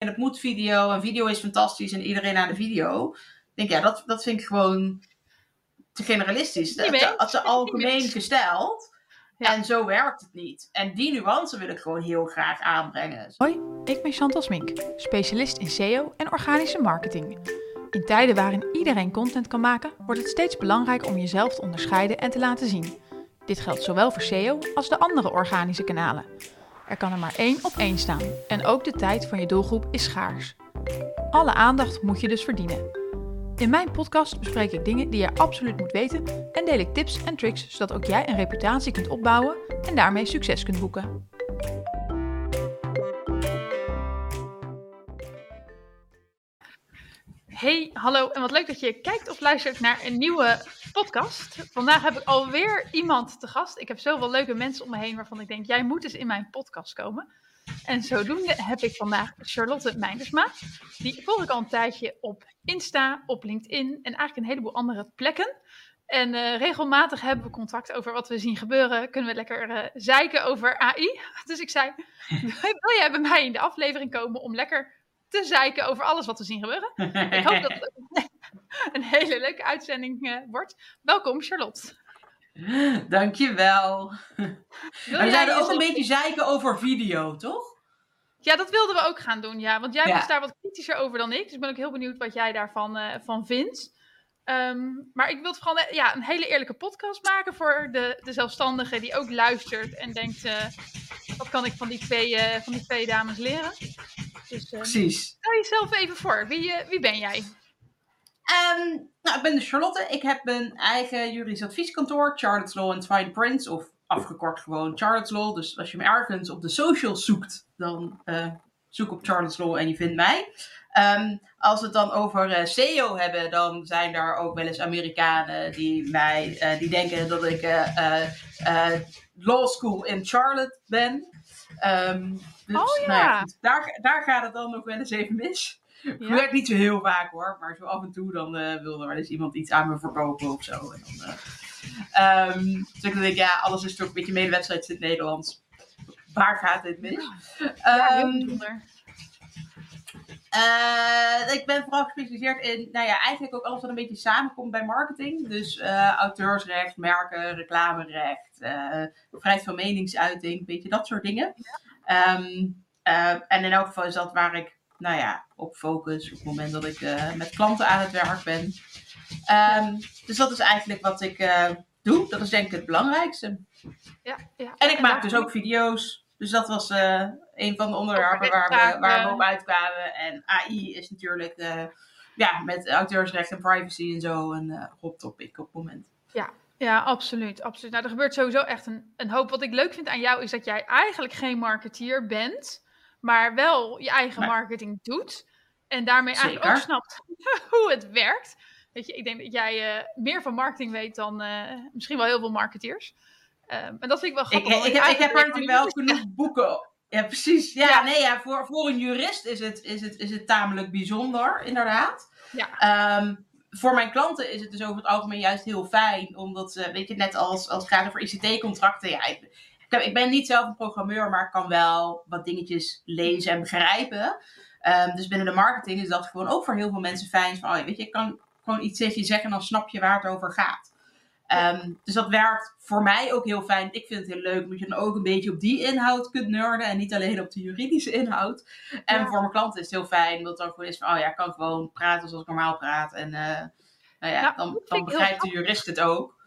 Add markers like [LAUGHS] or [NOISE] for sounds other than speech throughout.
en het moet video en video is fantastisch en iedereen aan de video. Ik denk, ja, dat, dat vind ik gewoon te generalistisch. Niet mee Te, algemeen gesteld. Ja. En zo werkt het niet. En die nuance wil ik gewoon heel graag aanbrengen. Hoi, ik ben Chantal Smink, specialist in SEO en organische marketing. In tijden waarin iedereen content kan maken, wordt het steeds belangrijker om jezelf te onderscheiden en te laten zien. Dit geldt zowel voor SEO als de andere organische kanalen. Er kan er maar één op één staan en ook de tijd van je doelgroep is schaars. Alle aandacht moet je dus verdienen. In mijn podcast bespreek ik dingen die je absoluut moet weten en deel ik tips en tricks zodat ook jij een reputatie kunt opbouwen en daarmee succes kunt boeken. Hey, hallo en wat leuk dat je kijkt of luistert naar een nieuwe podcast. Vandaag heb ik alweer iemand te gast. Ik heb zoveel leuke mensen om me heen waarvan ik denk, jij moet eens in mijn podcast komen. En zodoende heb ik vandaag Charlotte Meindersma. Die volg ik al een tijdje op Insta, op LinkedIn en eigenlijk een heleboel andere plekken. En eh, regelmatig hebben we contact over wat we zien gebeuren. Kunnen we lekker eh, zeiken over AI. [LAUGHS] Dus ik zei, [LAUGHS] wil jij bij mij in de aflevering komen om lekker te zeiken over alles wat we zien gebeuren? Ik hoop dat het [LAUGHS] een hele leuke uitzending eh, wordt. Welkom, Charlotte. Dankjewel. Wil Maar we zouden ook een beetje zeiken over video, toch? Ja, dat wilden we ook gaan doen, ja. Want jij Ja. was daar wat kritischer over dan ik. Dus ik ben ook heel benieuwd wat jij daarvan eh, van vindt. Ehm, maar ik wil vooral eh, ja, een hele eerlijke podcast maken voor de, de zelfstandige die ook luistert en denkt: eh, wat kan ik van die twee, eh, van die twee dames leren? Dus eh, Precies. stel jezelf even voor. Wie, wie ben jij? Ehm, nou, ik ben dus Charlotte. Ik heb een eigen juridisch advieskantoor, Charlotte's Law and Fine Prints, of afgekort gewoon Charlotte's Law. Dus als je me ergens op de socials zoekt, dan eh, zoek op Charlotte's Law en je vindt mij. Ehm, als we het dan over eh, SEO hebben, dan zijn daar ook wel eens Amerikanen die mij eh, die denken dat ik eh, law school in Charlotte ben. Ehm, dus, Oh, nou ja. goed, daar, daar gaat het dan nog wel eens even mis. Gebeurt niet zo heel vaak hoor, maar zo af en toe dan wil er wel eens iemand iets aan me verkopen of zo. En dan, eh, ehm, dus ik denk, ja, alles is toch een beetje medewedstrijd in het Nederlands. Waar gaat dit mis? Ja, heel bijzonder. Eh, ik ben vooral gespecialiseerd in, nou ja, eigenlijk ook alles wat een beetje samenkomt bij marketing. Dus eh, auteursrecht, merken, reclamerecht, eh, vrijheid van meningsuiting, een beetje dat soort dingen. Ehm, eh, en in elk geval is dat waar ik, nou ja, op focus op het moment dat ik met klanten aan het werk ben. Ehm, dus dat is eigenlijk wat ik doe. Dat is denk ik het belangrijkste. Ja, ja. En ik maak dus ook video's. Dus dat was een van de onderwerpen waar we, waar we op uitkwamen. En AI is natuurlijk eh, ja, met auteursrecht en privacy en zo een eh, hot topic op het moment. Ja, absoluut, absoluut. Nou, er gebeurt sowieso echt een, een hoop. Wat ik leuk vind aan jou is dat jij eigenlijk geen marketeer bent, maar wel je eigen marketing doet. En daarmee eigenlijk ook snapt [LAUGHS] hoe het werkt. Weet je, ik denk dat jij eh, meer van marketing weet dan misschien wel heel veel marketeers. Ehm, en dat vind ik wel grappig. ik, heb, ik heb er natuurlijk wel genoeg boeken. Ja, precies. Ja, Ja. nee, ja, voor, voor een jurist is het, is, het, is het tamelijk bijzonder, inderdaad. Ja. Ehm, voor mijn klanten is het dus over het algemeen juist heel fijn, omdat ze, weet je, net als, als het gaat over ICT-contracten, ja, ik, ik, ben niet zelf een programmeur, maar ik kan wel wat dingetjes lezen en begrijpen. Ehm, dus binnen de marketing is dat gewoon ook voor heel veel mensen fijn. Van, oh, weet je, ik kan gewoon iets tegen je zeggen en dan snap je waar het over gaat. Ehm, dus dat werkt voor mij ook heel fijn. Ik vind het heel leuk omdat je dan ook een beetje op die inhoud kunt nerden en niet alleen op de juridische inhoud. En Ja. voor mijn klanten is het heel fijn omdat het dan gewoon is van, oh ja, ik kan gewoon praten zoals ik normaal praat. En eh, nou ja, Nou, dan, begrijpt de jurist het ook.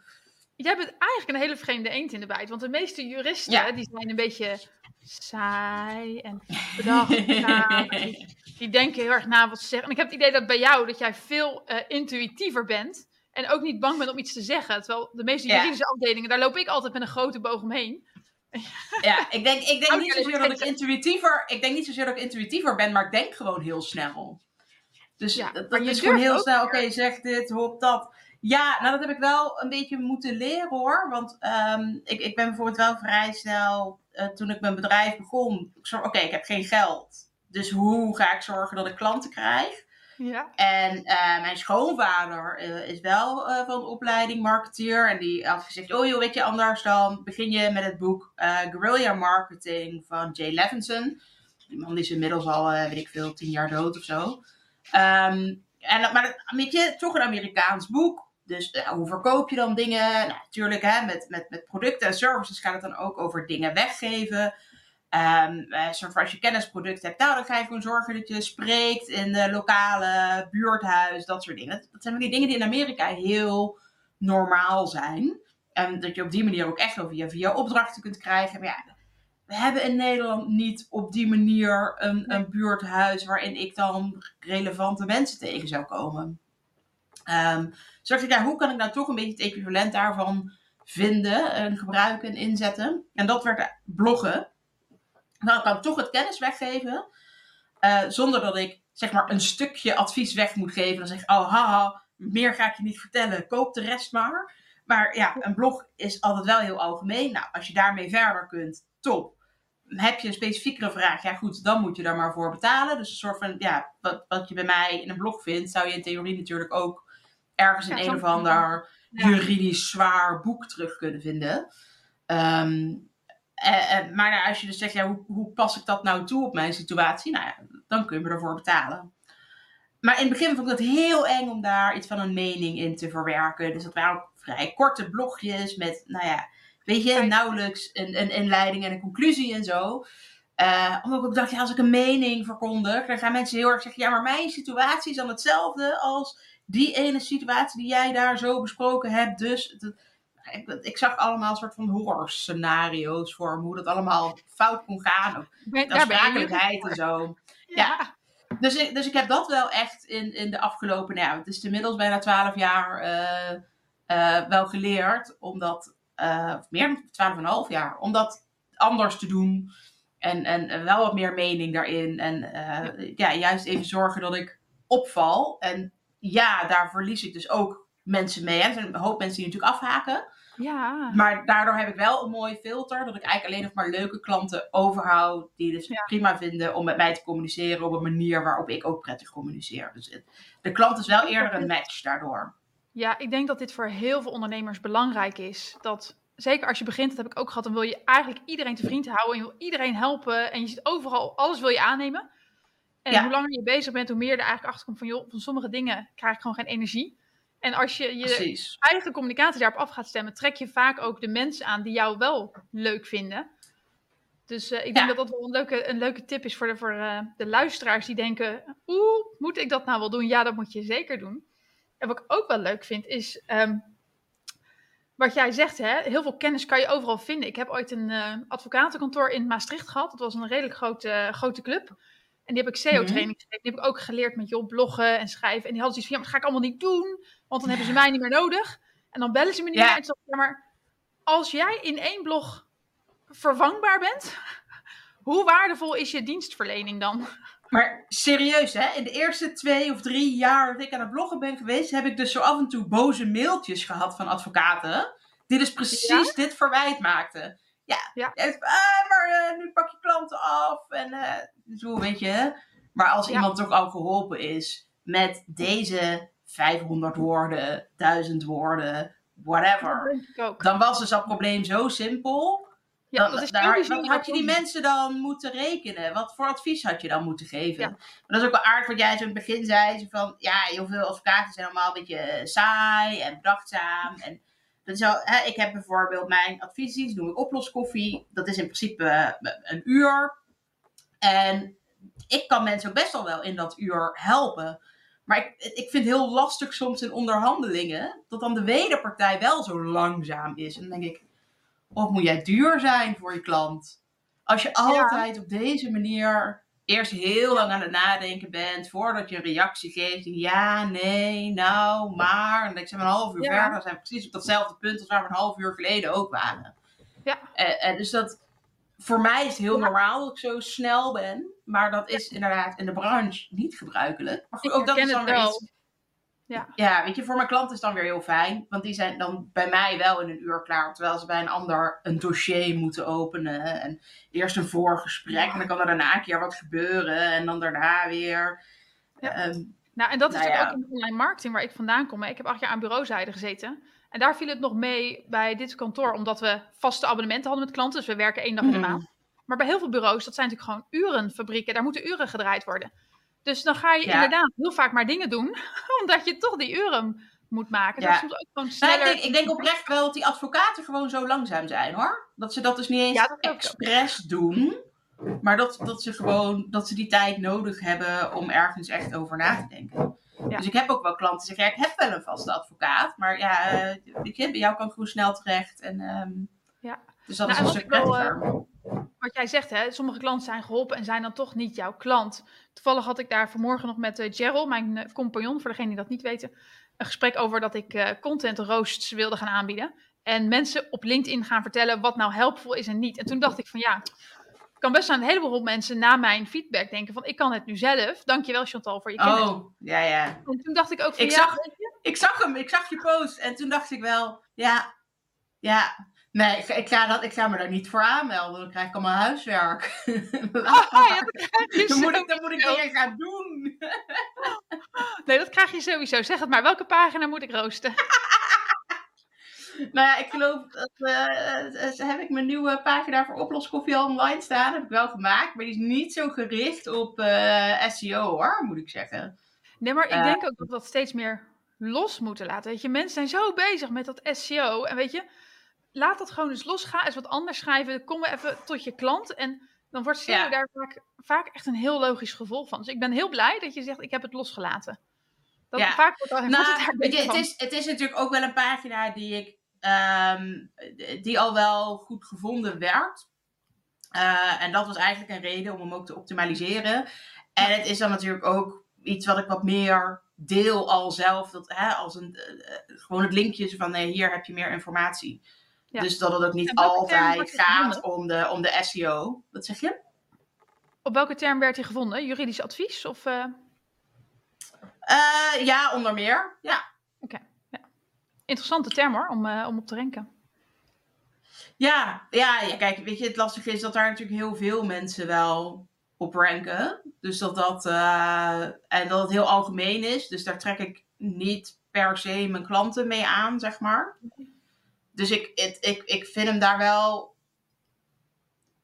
Jij bent eigenlijk een hele vreemde eend in de bijt. Want de meeste juristen, Ja. die zijn een beetje saai en bedachtzaam. [LAUGHS] die, die denken heel erg na wat ze zeggen. En ik heb het idee dat bij jou, dat jij veel eh, intuïtiever bent. En ook niet bang bent om iets te zeggen. Terwijl de meeste Ja. juridische afdelingen, daar loop ik altijd met een grote boog omheen. Ja, ik denk, ik denk [LAUGHS] Oh, niet zozeer dat ik intuïtiever, ik denk niet zozeer dat ik intuïtiever ben, maar ik denk gewoon heel snel. Dus Ja, dat, dat je is gewoon heel snel, oké, zeg dit, hop dat. Ja, nou dat heb ik wel een beetje moeten leren hoor. Want ehm, ik, ik ben bijvoorbeeld wel vrij snel, eh, toen ik mijn bedrijf begon, oké, ik heb geen geld. Dus hoe ga ik zorgen dat ik klanten krijg? Ja. En eh, mijn schoonvader eh, is wel eh, van opleiding marketeer. En die had gezegd, oh joh, weet je, anders dan begin je met het boek Guerrilla Marketing van Jay Levinson. Die man is inmiddels al, weet ik veel, tien jaar dood of zo. Ehm, en, maar weet je, toch een Amerikaans boek. Dus hoe verkoop je dan dingen? Nou, natuurlijk, hè, met, met, met producten en services gaat het dan ook over dingen weggeven. Um, als je kennisproduct hebt, nou, dan ga je gewoon zorgen dat je spreekt in de lokale buurthuis, dat soort dingen. Dat, zijn van die dingen die in Amerika heel normaal zijn. En dat je op die manier ook echt over je via opdrachten kunt krijgen. Maar ja, we hebben in Nederland niet op die manier een, een buurthuis waarin ik dan relevante mensen tegen zou komen. Um, dus dacht ik, ja, hoe kan ik nou toch een beetje het equivalent daarvan vinden en gebruiken en inzetten? En dat werd bloggen. Dan kan ik toch het kennis weggeven, uh, zonder dat ik zeg maar een stukje advies weg moet geven. Dan zeg ik, oh haha, meer ga ik je niet vertellen, koop de rest maar. Maar ja, een blog is altijd wel heel algemeen. Nou, als je daarmee verder kunt, top. Heb je een specifiekere vraag, ja goed, dan moet je daar maar voor betalen. Dus een soort van, ja, wat, wat je bij mij in een blog vindt, zou je in theorie natuurlijk ook ergens in een of ander juridisch zwaar boek terug kunnen vinden. Um, maar nou, als je dus zegt, ja, hoe, hoe, pas ik dat nou toe op mijn situatie? Nou ja, dan kun je me ervoor betalen. Maar in het begin vond ik het heel eng om daar iets van een mening in te verwerken. Dus dat waren ook vrij korte blogjes met, nou ja, weet je, nauwelijks een, een inleiding en een conclusie en zo. Uh, omdat ik dacht, ja, als ik een mening verkondig, dan gaan mensen heel erg zeggen, ja, maar mijn situatie is dan hetzelfde als die ene situatie die jij daar zo besproken hebt. Dus ik, ik, zag allemaal soort van horror scenario's voor hoe dat allemaal fout kon gaan. Met aansprakelijkheid en zo. Ja. Dus, ik, dus ik heb dat wel echt in, in de afgelopen, nou ja, het is inmiddels bijna twaalf jaar uh, uh, wel geleerd. Omdat, uh, meer dan twaalf en een half jaar, om dat anders te doen. En, en wel wat meer mening daarin. En ja, juist even zorgen dat ik opval. En ja, daar verlies ik dus ook mensen mee. Er zijn een hoop mensen die natuurlijk afhaken. Ja. Maar daardoor heb ik wel een mooi filter. Dat ik eigenlijk alleen nog maar leuke klanten overhoud. Die dus prima vinden om met mij te communiceren. Op een manier waarop ik ook prettig communiceer. Dus de klant is wel eerder een match daardoor. Ja, ik denk dat dit voor heel veel ondernemers belangrijk is. Dat zeker als je begint, dat heb ik ook gehad. Dan wil je eigenlijk iedereen te vriend houden. En je wil iedereen helpen. En je zit overal, alles wil je aannemen. En hoe langer je bezig bent, hoe meer je er eigenlijk achter komt van, joh, van sommige dingen krijg ik gewoon geen energie. En als je je eigen communicatie daarop af gaat stemmen, trek je vaak ook de mensen aan die jou wel leuk vinden. Dus uh, ik denk dat dat wel een leuke, een leuke tip is voor, de, voor uh, de luisteraars die denken: Oeh, moet ik dat nou wel doen? Ja, dat moet je zeker doen. En wat ik ook wel leuk vind, is um, wat jij zegt: hè, heel veel kennis kan je overal vinden. Ik heb ooit een uh, advocatenkantoor in Maastricht gehad. Dat was een redelijk grote, grote club. En die heb ik SEO-training mhm. gegeven. Die heb ik ook geleerd met joh, bloggen en schrijven. En die hadden zoiets van, ja, maar dat ga ik allemaal niet doen. Want dan hebben ze mij niet meer nodig. En dan bellen ze me niet meer. En ja, maar als jij in één blog vervangbaar bent, [LAUGHS] hoe waardevol is je dienstverlening dan? Maar serieus, hè? In de eerste twee of drie jaar dat ik aan het bloggen ben geweest, heb ik dus zo af en toe boze mailtjes gehad van advocaten. Die dus precies dit verwijt maakten. Ja, ja. ah, maar uh, nu pak je klanten af en zo, weet je. Maar als iemand toch al geholpen is met deze 500 woorden, 1000 woorden, whatever, dan was dus dat probleem zo simpel. Ja, dan, daar, wat had je die mensen dan moeten rekenen? Wat voor advies had je dan moeten geven? Maar dat is ook wel aardig wat jij zo in het begin zei. Van, ja, heel veel advocaten zijn allemaal een beetje saai en bedachtzaam. En dat is al, hè, ik heb bijvoorbeeld mijn adviesdienst, noem ik oploskoffie. Dat is in principe eh, een uur. En ik kan mensen ook best wel wel in dat uur helpen. Maar ik, ik vind het heel lastig soms in onderhandelingen dat dan de wederpartij wel zo langzaam is. En dan denk ik, of moet jij duur zijn voor je klant? Als je altijd op deze manier eerst heel lang aan het nadenken bent voordat je een reactie geeft. Ja, nee, nou, maar. En ik zeg een half uur verder. Dan zijn we precies op datzelfde punt als waar we een half uur geleden ook waren. Ja. Eh, dus dat, voor mij is het heel normaal dat ik zo snel ben. Maar dat is inderdaad in de branche niet gebruikelijk. Maar ook dat is dan weer iets ja. ja, weet je, voor mijn klanten is dan weer heel fijn. Want die zijn dan bij mij wel in een uur klaar. Terwijl ze bij een ander een dossier moeten openen. En eerst een voorgesprek. En dan kan er daarna een keer wat gebeuren. En dan daarna weer. Ja. Ehm, nou, en dat is nou natuurlijk ook in online marketing waar ik vandaan kom. Ik heb acht jaar aan bureauzijde gezeten. En daar viel het nog mee bij dit kantoor. Omdat we vaste abonnementen hadden met klanten. Dus we werken één dag in de mhm. maand. Maar bij heel veel bureaus, dat zijn natuurlijk gewoon urenfabrieken. Daar moeten uren gedraaid worden. Dus dan ga je Ja. inderdaad heel vaak maar dingen doen, [LAUGHS] omdat je toch die uren moet maken. Ja. Dat is soms ook gewoon Nou, sneller. ik, denk, ik denk oprecht wel dat die advocaten gewoon zo langzaam zijn hoor. Dat ze dat dus niet eens Ja, expres doen. Maar dat, dat ze gewoon dat ze die tijd nodig hebben om ergens echt over na te denken. Ja. Dus ik heb ook wel klanten die zeggen, ja, ik heb wel een vaste advocaat. Maar ja, eh, je, bij jou kan ik gewoon snel terecht. En, ehm, Ja. Dus dat Nou, is een ik stuk wel, eh, wat jij zegt, hè, sommige klanten zijn geholpen en zijn dan toch niet jouw klant. Toevallig had ik daar vanmorgen nog met eh Gerald, mijn eh, compagnon, voor degenen die dat niet weten, een gesprek over dat ik eh, content roasts wilde gaan aanbieden. En mensen op LinkedIn gaan vertellen wat nou helpvol is en niet. En toen dacht ik van ja, het kan best aan een heleboel mensen na mijn feedback denken van ik kan het nu zelf. Dankjewel Chantal voor je kennis. Oh, ja, ja. En toen dacht ik ook van Ik ja, zag- Ik zag hem, ik zag je post. En toen dacht ik wel, ja, ja. Nee, ik, ik, ga dat, ik ga me daar niet voor aanmelden. Dan krijg ik allemaal huiswerk. Laat [LAUGHS] maar. ja, dat [LAUGHS] krijg je dan, moet ik, dan moet ik sowieso. dingen gaan doen. [LAUGHS] Nee, dat krijg je sowieso. Zeg het maar, welke pagina moet ik roosten? Nou ja, ik geloof dat eh, eh, heb ik mijn nieuwe pagina voor oploskoffie al online staan. heb ik wel gemaakt. Maar die is niet zo gericht op eh, SEO hoor, moet ik zeggen. Nee, maar ik denk ook dat we dat steeds meer los moeten laten. Weet je, mensen zijn zo bezig met dat SEO. En weet je, laat dat gewoon eens los. Ga eens wat anders schrijven. Kom even tot je klant. En dan wordt SEO Ja. daar vaak, vaak echt een heel logisch gevolg van. Dus ik ben heel blij dat je zegt, ik heb het losgelaten. Dat Ja. vaak wordt, [LAUGHS] Nou, het weet je, is, het is natuurlijk ook wel een pagina die ik ehm, die al wel goed gevonden werd. Eh, en dat was eigenlijk een reden om hem ook te optimaliseren. En het is dan natuurlijk ook iets wat ik wat meer deel al zelf. Dat, hè, als een, eh, eh, gewoon het linkje van nee, hier heb je meer informatie. Ja. Dus dat het ook niet altijd gaat gevonden? om de, om de SEO. Wat zeg je? Op welke term werd hij gevonden? Juridisch advies? Of, eh, Eh, ja, onder meer. Ja. Interessante term hoor, om, eh, om op te renken. Ja, ja, ja, kijk, weet je, het lastige is dat daar natuurlijk heel veel mensen wel op ranken. Dus dat dat, en dat het heel algemeen is. Dus daar trek ik niet per se mijn klanten mee aan, zeg maar. Dus ik, het, ik, ik vind hem daar wel.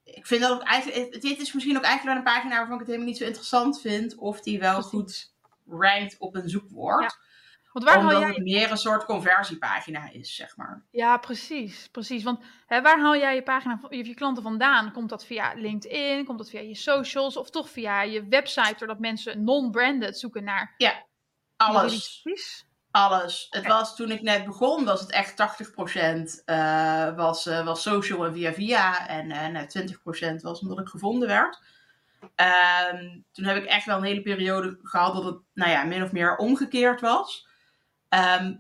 Ik vind dat ook eigenlijk. Dit is misschien ook eigenlijk wel een pagina waarvan ik het helemaal niet zo interessant vind. Of die wel Precies. goed rankt op een zoekwoord. Ja. Want waar haal omdat jij het meer een soort conversiepagina is, zeg maar. Ja, precies. precies. Want hè, waar haal jij je pagina van je, je klanten vandaan? Komt dat via LinkedIn? Komt dat via je socials? Of toch via je website, doordat mensen non-branded zoeken naar juridisch Alles. advies? Alles. Het was toen ik net begon, was het echt 80% eh, was, eh, was social en via via. En eh nou, 20% was omdat ik gevonden werd. Ehm, toen heb ik echt wel een hele periode gehad dat het nou ja, min of meer omgekeerd was. Ehm,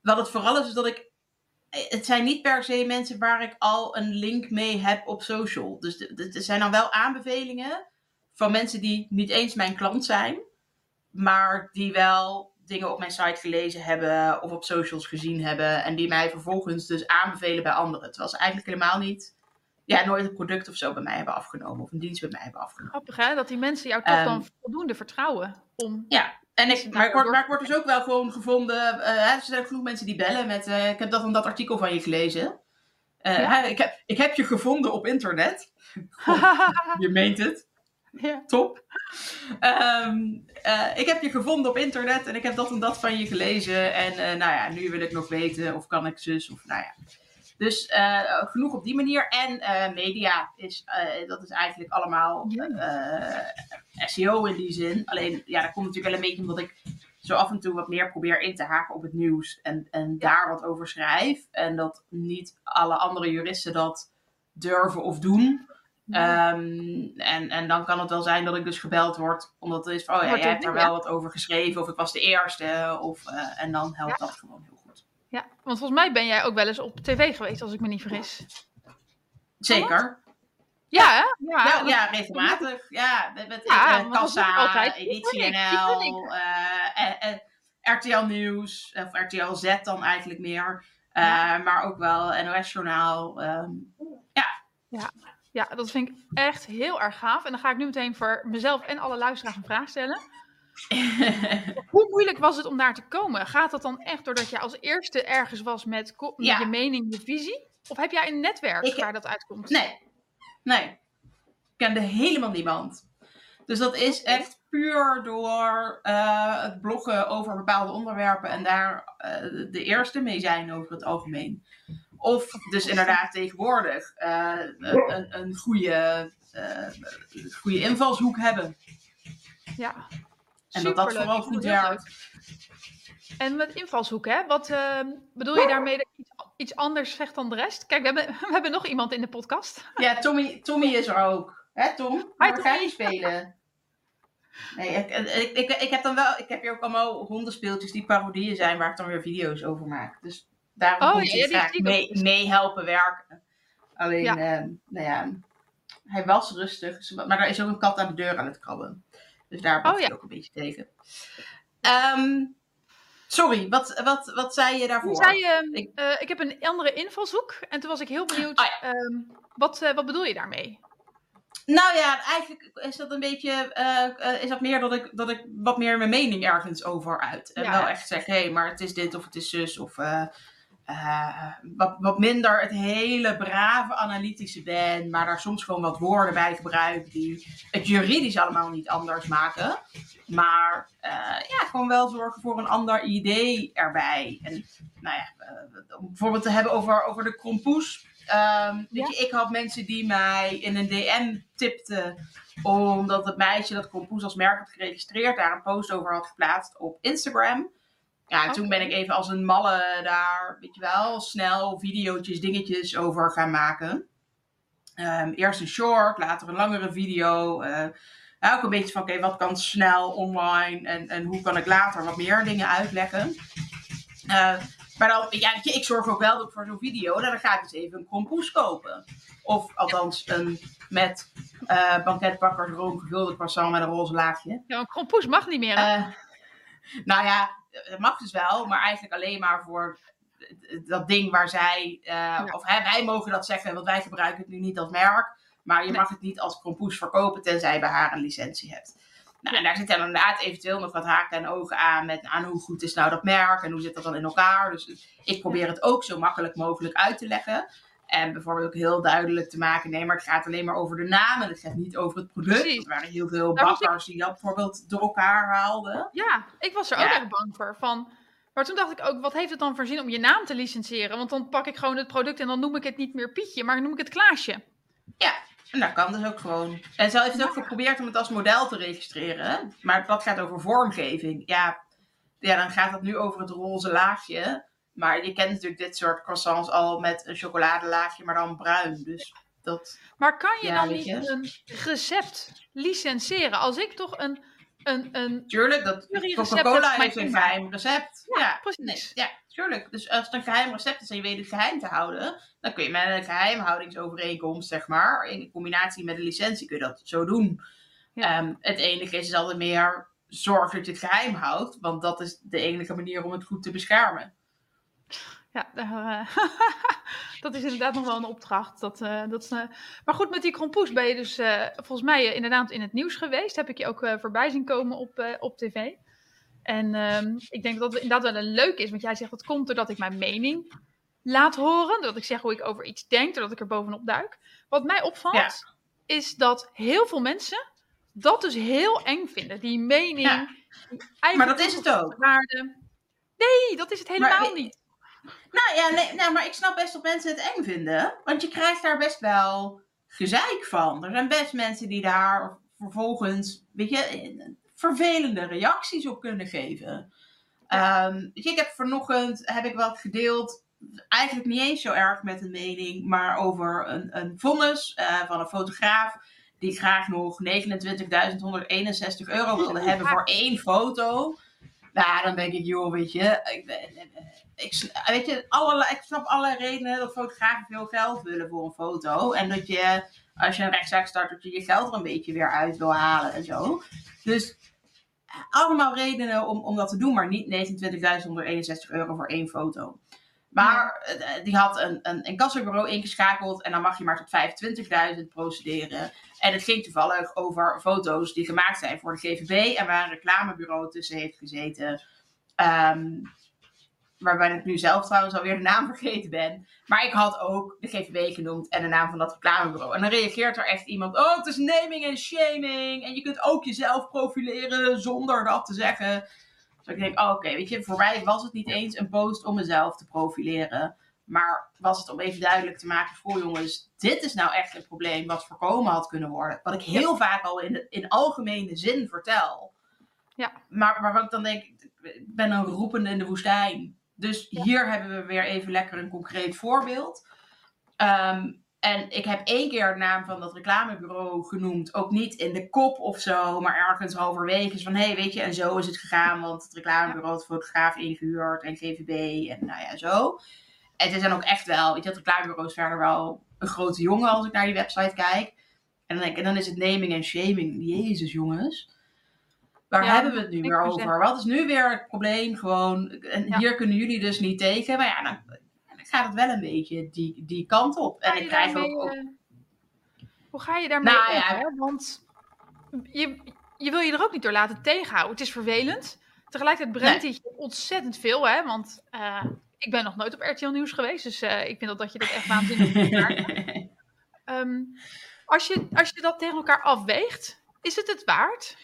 wat het vooral is, is dat ik. Het zijn niet per se mensen waar ik al een link mee heb op social. Dus er zijn dan wel aanbevelingen van mensen die niet eens mijn klant zijn, maar die wel dingen op mijn site gelezen hebben of op socials gezien hebben en die mij vervolgens dus aanbevelen bij anderen. Terwijl ze eigenlijk helemaal niet, ja, nooit een product of zo bij mij hebben afgenomen of een dienst bij mij hebben afgenomen. Grappig hè, dat die mensen jou toch Ehm. dan voldoende vertrouwen om... En Dus ik, maar, ik word, daardoor- maar ik word dus ook wel gewoon gevonden. eh, er zijn ook genoeg mensen die bellen met. eh, ik heb dat en dat artikel van je gelezen. Eh, Ja. ik, heb, ik heb je gevonden op internet. [LAUGHS] Je meent het. Ja. Top. Ehm, eh, ik heb je gevonden op internet en ik heb dat en dat van je gelezen. En eh, nou ja, nu wil ik nog weten of kan ik zus of nou ja. Dus eh, genoeg op die manier. En media is, dat is eigenlijk allemaal SEO in die zin. Alleen, ja, dat komt natuurlijk wel een beetje omdat ik zo af en toe wat meer probeer in te haken op het nieuws. En, en daar wat over schrijf. En dat niet alle andere juristen dat durven of doen. Ehm, en, en dan kan het wel zijn dat ik dus gebeld word. Omdat het is van, oh ja, Wordt jij hebt er wel wat over geschreven. Of ik was de eerste. Of, eh, en dan helpt dat gewoon heel goed. ja, want volgens mij ben jij ook wel eens op tv geweest, als ik me niet vergis. Zeker. Ja, hè? Ja, Ja, ja, regelmatig. Ja, met, met Ja, Kassa, Editie NL, eh, RTL Nieuws, of RTL Z dan eigenlijk meer. Eh, Maar ook wel NOS Journaal. ehm. Ja, dat vind ik echt heel erg gaaf. En dan ga ik nu meteen voor mezelf en alle luisteraars een vraag stellen. [LAUGHS] Hoe moeilijk was het om daar te komen? Gaat dat dan echt doordat je als eerste ergens was met, Ja. je mening, je visie? Of heb jij een netwerk Ik- waar dat uitkomt? nee, nee. kende helemaal niemand. Dus dat is echt puur door uh, het bloggen over bepaalde onderwerpen en daar uh, de eerste mee zijn over het algemeen. Of dus inderdaad tegenwoordig uh, een, een goede, goede invalshoek hebben. Ja. En dat dat vooral goed werkt. En met invalshoek, hè? Wat ehm, bedoel je daarmee dat iets, iets anders zegt dan de rest? Kijk, we hebben, [LAUGHS] we hebben nog iemand in de podcast. Ja, Tommy, Tommy is er ook. Hè, Tom? Waar ga je spelen? Nee, ik, ik, ik, ik, heb dan wel, ik heb hier ook allemaal hondenspeeltjes die parodieën zijn waar ik dan weer video's over maak. Dus daarom oh, moet ja, graag mee, mee, helpen werken. Alleen, ja. Uh, nou ja, hij was rustig, maar er is ook een kat aan de deur aan het krabben. Dus daar ben oh, ik ook een beetje tegen. Um, sorry, wat, wat, wat zei je daarvoor? Zei, je, ik, uh, ik heb een andere invalshoek en toen was ik heel benieuwd, oh, ja. um, wat, uh, wat bedoel je daarmee? Nou ja, eigenlijk is dat een beetje, uh, is dat meer dat ik, dat ik wat meer mijn mening ergens over uit. En wel echt zeg, hé, hey, maar het is dit of het is zus. Of uh, wat, wat minder het hele brave analytische ben, maar daar soms gewoon wat woorden bij gebruik die het juridisch allemaal niet anders maken. Maar ja, gewoon wel zorgen voor een ander idee erbij. En nou ja, om bijvoorbeeld te hebben over, over de krompoes. Um, je, ik had mensen die mij in een DM tipten. Omdat het meisje dat Compoes als merk had geregistreerd, daar een post over had geplaatst op Instagram. Ja, en toen ben ik even als een malle daar, weet je wel, snel video's, dingetjes over gaan maken. Um, eerst een short, later een langere video. Uh, ook een beetje van, oké, wat kan snel online en, en hoe kan ik later wat meer dingen uitleggen. Uh, maar dan, ja, ik zorg ook wel dat voor zo'n video, dan ga ik dus even een kompoes kopen. Of althans een met uh, banketbakkers room gevulde croissant met een roze laagje. Ja, een kompoes mag niet meer. Nou ja, het mag dus wel, maar eigenlijk alleen maar voor dat ding waar zij, uh, of hè, wij mogen dat zeggen, want wij gebruiken het nu niet als merk. Maar je mag het niet als kompoes verkopen, tenzij je bij haar een licentie hebt. Nou, en daar zitten inderdaad eventueel nog wat haken en ogen aan met aan hoe goed is nou dat merk en hoe zit dat dan in elkaar. Dus ik probeer het ook zo makkelijk mogelijk uit te leggen. En bijvoorbeeld ook heel duidelijk te maken, nee, maar het gaat alleen maar over de naam en het gaat niet over het product. Precies. Er waren heel veel bakkers die dat bijvoorbeeld door elkaar haalden. Ja, ik was er ook erg bang voor. Van, maar toen dacht ik ook, wat heeft het dan voor zin om je naam te licentiëren? Want dan pak ik gewoon het product en dan noem ik het niet meer Pietje, maar dan noem ik het Klaasje. Ja, en dat kan dus ook gewoon. En ze heeft het ook geprobeerd om het als model te registreren. Maar dat gaat over vormgeving. Ja, ja, dan gaat het nu over het roze laagje. Maar je kent natuurlijk dit soort croissants al met een chocoladelaagje, maar dan bruin. Dus dat, maar kan je dan niet een recept licenseren? Als ik toch een. een, een Tuurlijk, dat Coca-Cola heeft een geheim recept. Ja, ja precies. ja, tuurlijk. Dus als het een geheim recept is en je weet het geheim te houden, dan kun je met een geheimhoudingsovereenkomst, zeg maar, in combinatie met een licentie, kun je dat zo doen. Um, het enige is, is altijd meer zorg dat je het geheim houdt, want dat is de enige manier om het goed te beschermen. Ja, uh, [LAUGHS] dat is inderdaad nog wel een opdracht. Dat, uh, dat, uh, maar goed, met die krompoes ben je dus volgens mij inderdaad in het nieuws geweest. Heb ik je ook voorbij zien komen op, op tv. En um, ik denk dat het inderdaad wel een leuk is, want jij zegt dat komt doordat ik mijn mening laat horen. Doordat ik zeg hoe ik over iets denk, doordat ik er bovenop duik. Wat mij opvalt, is dat heel veel mensen dat dus heel eng vinden. Die mening. Ja. Die maar dat is het ook. Waarde. Nee, dat is het helemaal niet. Nou ja, nee, nou, maar ik snap best dat mensen het eng vinden. Want je krijgt daar best wel gezeik van. Er zijn best mensen die daar vervolgens, weet je, vervelende reacties op kunnen geven. Um, ik heb vanochtend heb ik wat gedeeld eigenlijk niet eens zo erg met een mening, maar over een, een vonnis uh, van een fotograaf die graag nog 29.161 euro wilde [LAUGHS] hebben voor één foto. Nou, dan denk ik, joh, weet je, ik, ik, weet je ik snap alle redenen dat fotografen veel geld willen voor een foto. En dat je, als je een rechtszaak start, dat je je geld er een beetje weer uit wil halen en zo. Dus allemaal redenen om, om dat te doen, maar niet 29.161 euro voor één foto. Maar eh, die had een, een incassobureau ingeschakeld en dan mag je maar tot 25.000 procederen. En het ging toevallig over foto's die gemaakt zijn voor de GVB en waar een reclamebureau tussen heeft gezeten. Um, waarbij ik nu zelf trouwens alweer de naam [LAUGHS] vergeten ben. Maar ik had ook de GVB genoemd en de naam van dat reclamebureau. En dan reageert er echt iemand, oh het is naming en shaming. En je kunt ook jezelf profileren zonder dat te zeggen. Dus ik denk, oh, oké, weet je, voor mij was het niet eens een post om mezelf te profileren. Maar was het om even duidelijk te maken voor jongens, dit is nou echt een probleem wat voorkomen had kunnen worden. Wat ik heel vaak al in, de, in algemene zin vertel. Ja. Maar, maar wat ik dan denk, ik ben een roepende in de woestijn. Dus hier hebben we weer even lekker een concreet voorbeeld. Ehm, en ik heb één keer de naam van dat reclamebureau genoemd. Ook niet in de kop of zo, maar ergens halverwege. Van hé, hey, weet je, en zo is het gegaan. Want het reclamebureau had fotograaf ingehuurd en GVB en nou ja, zo. En er zijn ook echt wel, weet je, dat reclamebureau verder wel een grote jongen als ik naar die website kijk. En dan, denk ik, en dan is het naming en shaming. Jezus, jongens. Waar Ja, hebben we het nu weer over? Wat is nu weer het probleem? Gewoon, en Ja. hier kunnen jullie dus niet tegen. Maar ja, dan, dan gaat het wel een beetje die, die kant op. En ik krijg daarmee, ook, ook eh, hoe ga je daarmee Nou om? ja. hè? Want je, je wil je er ook niet door laten tegenhouden. Het is vervelend. Tegelijkertijd brengt het je ontzettend veel. Hè? Want eh, ik ben nog nooit op RTL Nieuws geweest. Dus eh, ik vind dat, dat je dat echt waanzinnig [LAUGHS] moet maken. Ehm, als, je, als je dat tegen elkaar afweegt, is het het waard?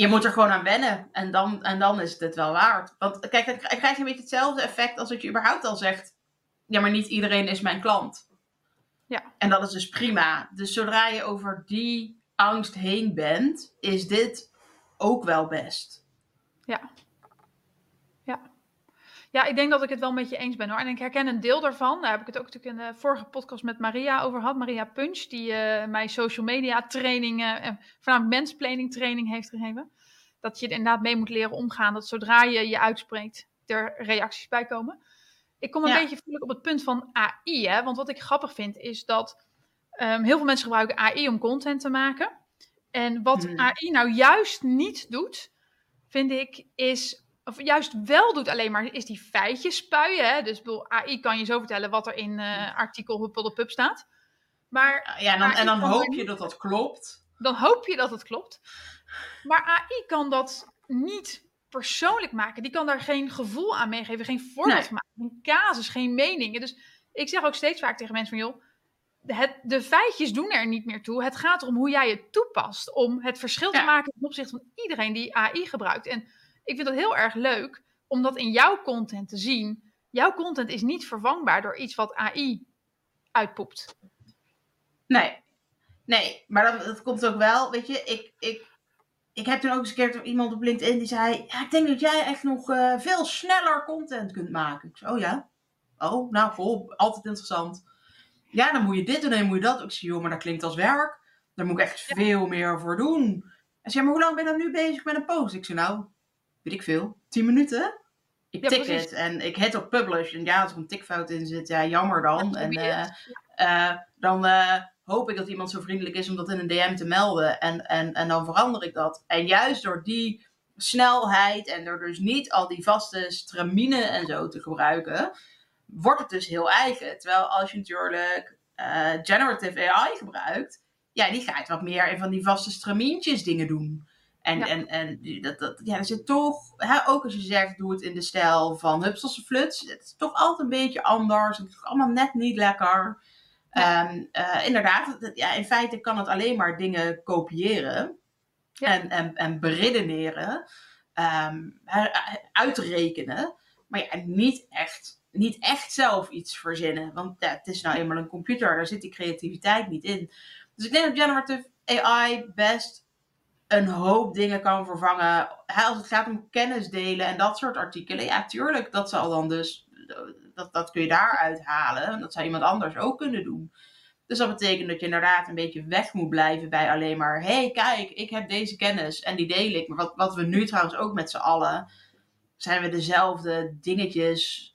Je moet er gewoon aan wennen. En dan, en dan is het het wel waard. Want kijk, dan krijg je een beetje hetzelfde effect als dat je überhaupt al zegt. Ja, maar niet iedereen is mijn klant. Ja. En dat is dus prima. Dus zodra je over die angst heen bent, is dit ook wel best. Ja. Ja. Ja, ik denk dat ik het wel met je eens ben hoor. En ik herken een deel daarvan. Daar heb ik het ook natuurlijk in de vorige podcast met Maria over gehad. Maria Punch, die eh, mij social media training, eh, en voornamelijk mensplanning training heeft gegeven. Dat je er inderdaad mee moet leren omgaan. Dat zodra je je uitspreekt, er reacties bij komen. Ik kom een Ja. beetje voel op het punt van AI. Hè? Want wat ik grappig vind is dat ehm, heel veel mensen gebruiken AI om content te maken. En wat Hmm. AI nou juist niet doet, vind ik, is, of juist wel doet alleen maar, is die feitjes spuien. Hè? Dus AI kan je zo vertellen wat er in eh artikel Huppel Pub staat. Maar Ja, en dan, en dan hoop je dat dat klopt. dan hoop je dat het klopt. Maar AI kan dat niet persoonlijk maken. Die kan daar geen gevoel aan meegeven, geen voorbeeld Nee. maken, geen casus, geen meningen. Dus ik zeg ook steeds vaak tegen mensen van, joh, het, de feitjes doen er niet meer toe. Het gaat erom hoe jij het toepast, om het verschil te maken ten opzichte van iedereen die AI gebruikt. En ik vind dat heel erg leuk, om dat in jouw content te zien. Jouw content is niet vervangbaar door iets wat AI uitpoept. Nee. Nee, maar dat, dat komt ook wel, weet je, ik, ik, ik heb toen ook eens een keer iemand op LinkedIn die zei, ja, ik denk dat jij echt nog eh, veel sneller content kunt maken. Ik zei, oh ja? Oh, nou, goh, altijd interessant. Ja, dan moet je dit doen en dan moet je dat. Ik zei, joh, maar dat klinkt als werk. Daar moet ik echt veel meer voor doen. En zei, maar hoe lang ben je dan nu bezig met een post? Ik zei, nou, weet ik veel, 10 minuten? Ik Ja, tik precies. het en ik hit op publish. En ja, als er een tikfout in zit, ja, jammer dan. En eh, eh, dan eh, hoop ik dat iemand zo vriendelijk is om dat in een DM te melden. En, en, en dan verander ik dat. En juist door die snelheid en door dus niet al die vaste straminen en zo te gebruiken, wordt het dus heel eigen. Terwijl als je natuurlijk generative AI gebruikt, ja, die gaat wat meer in van die vaste stramientjes dingen doen. En, Ja. en, en dat, dat, ja, er zit toch, hè, ook als je zegt, doe het in de stijl van Hupselse Fluts, het is toch altijd een beetje anders. Het is allemaal net niet lekker. Ehm, eh, inderdaad, ja, in feite kan het alleen maar dingen kopiëren Ja. en, en, en beredeneren, ehm, her- uitrekenen, maar ja, niet echt, niet echt zelf iets verzinnen. Want ja, het is nou eenmaal een computer, daar zit die creativiteit niet in. Dus ik denk dat generative AI best een hoop dingen kan vervangen. Als het gaat om kennis delen en dat soort artikelen, ja, tuurlijk, dat zal dan dus, dat, dat kun je daaruit halen. Dat zou iemand anders ook kunnen doen. Dus dat betekent dat je inderdaad een beetje weg moet blijven bij alleen maar, hey, kijk, ik heb deze kennis en die deel ik. Maar wat, wat we nu trouwens ook met z'n allen, zijn we dezelfde dingetjes,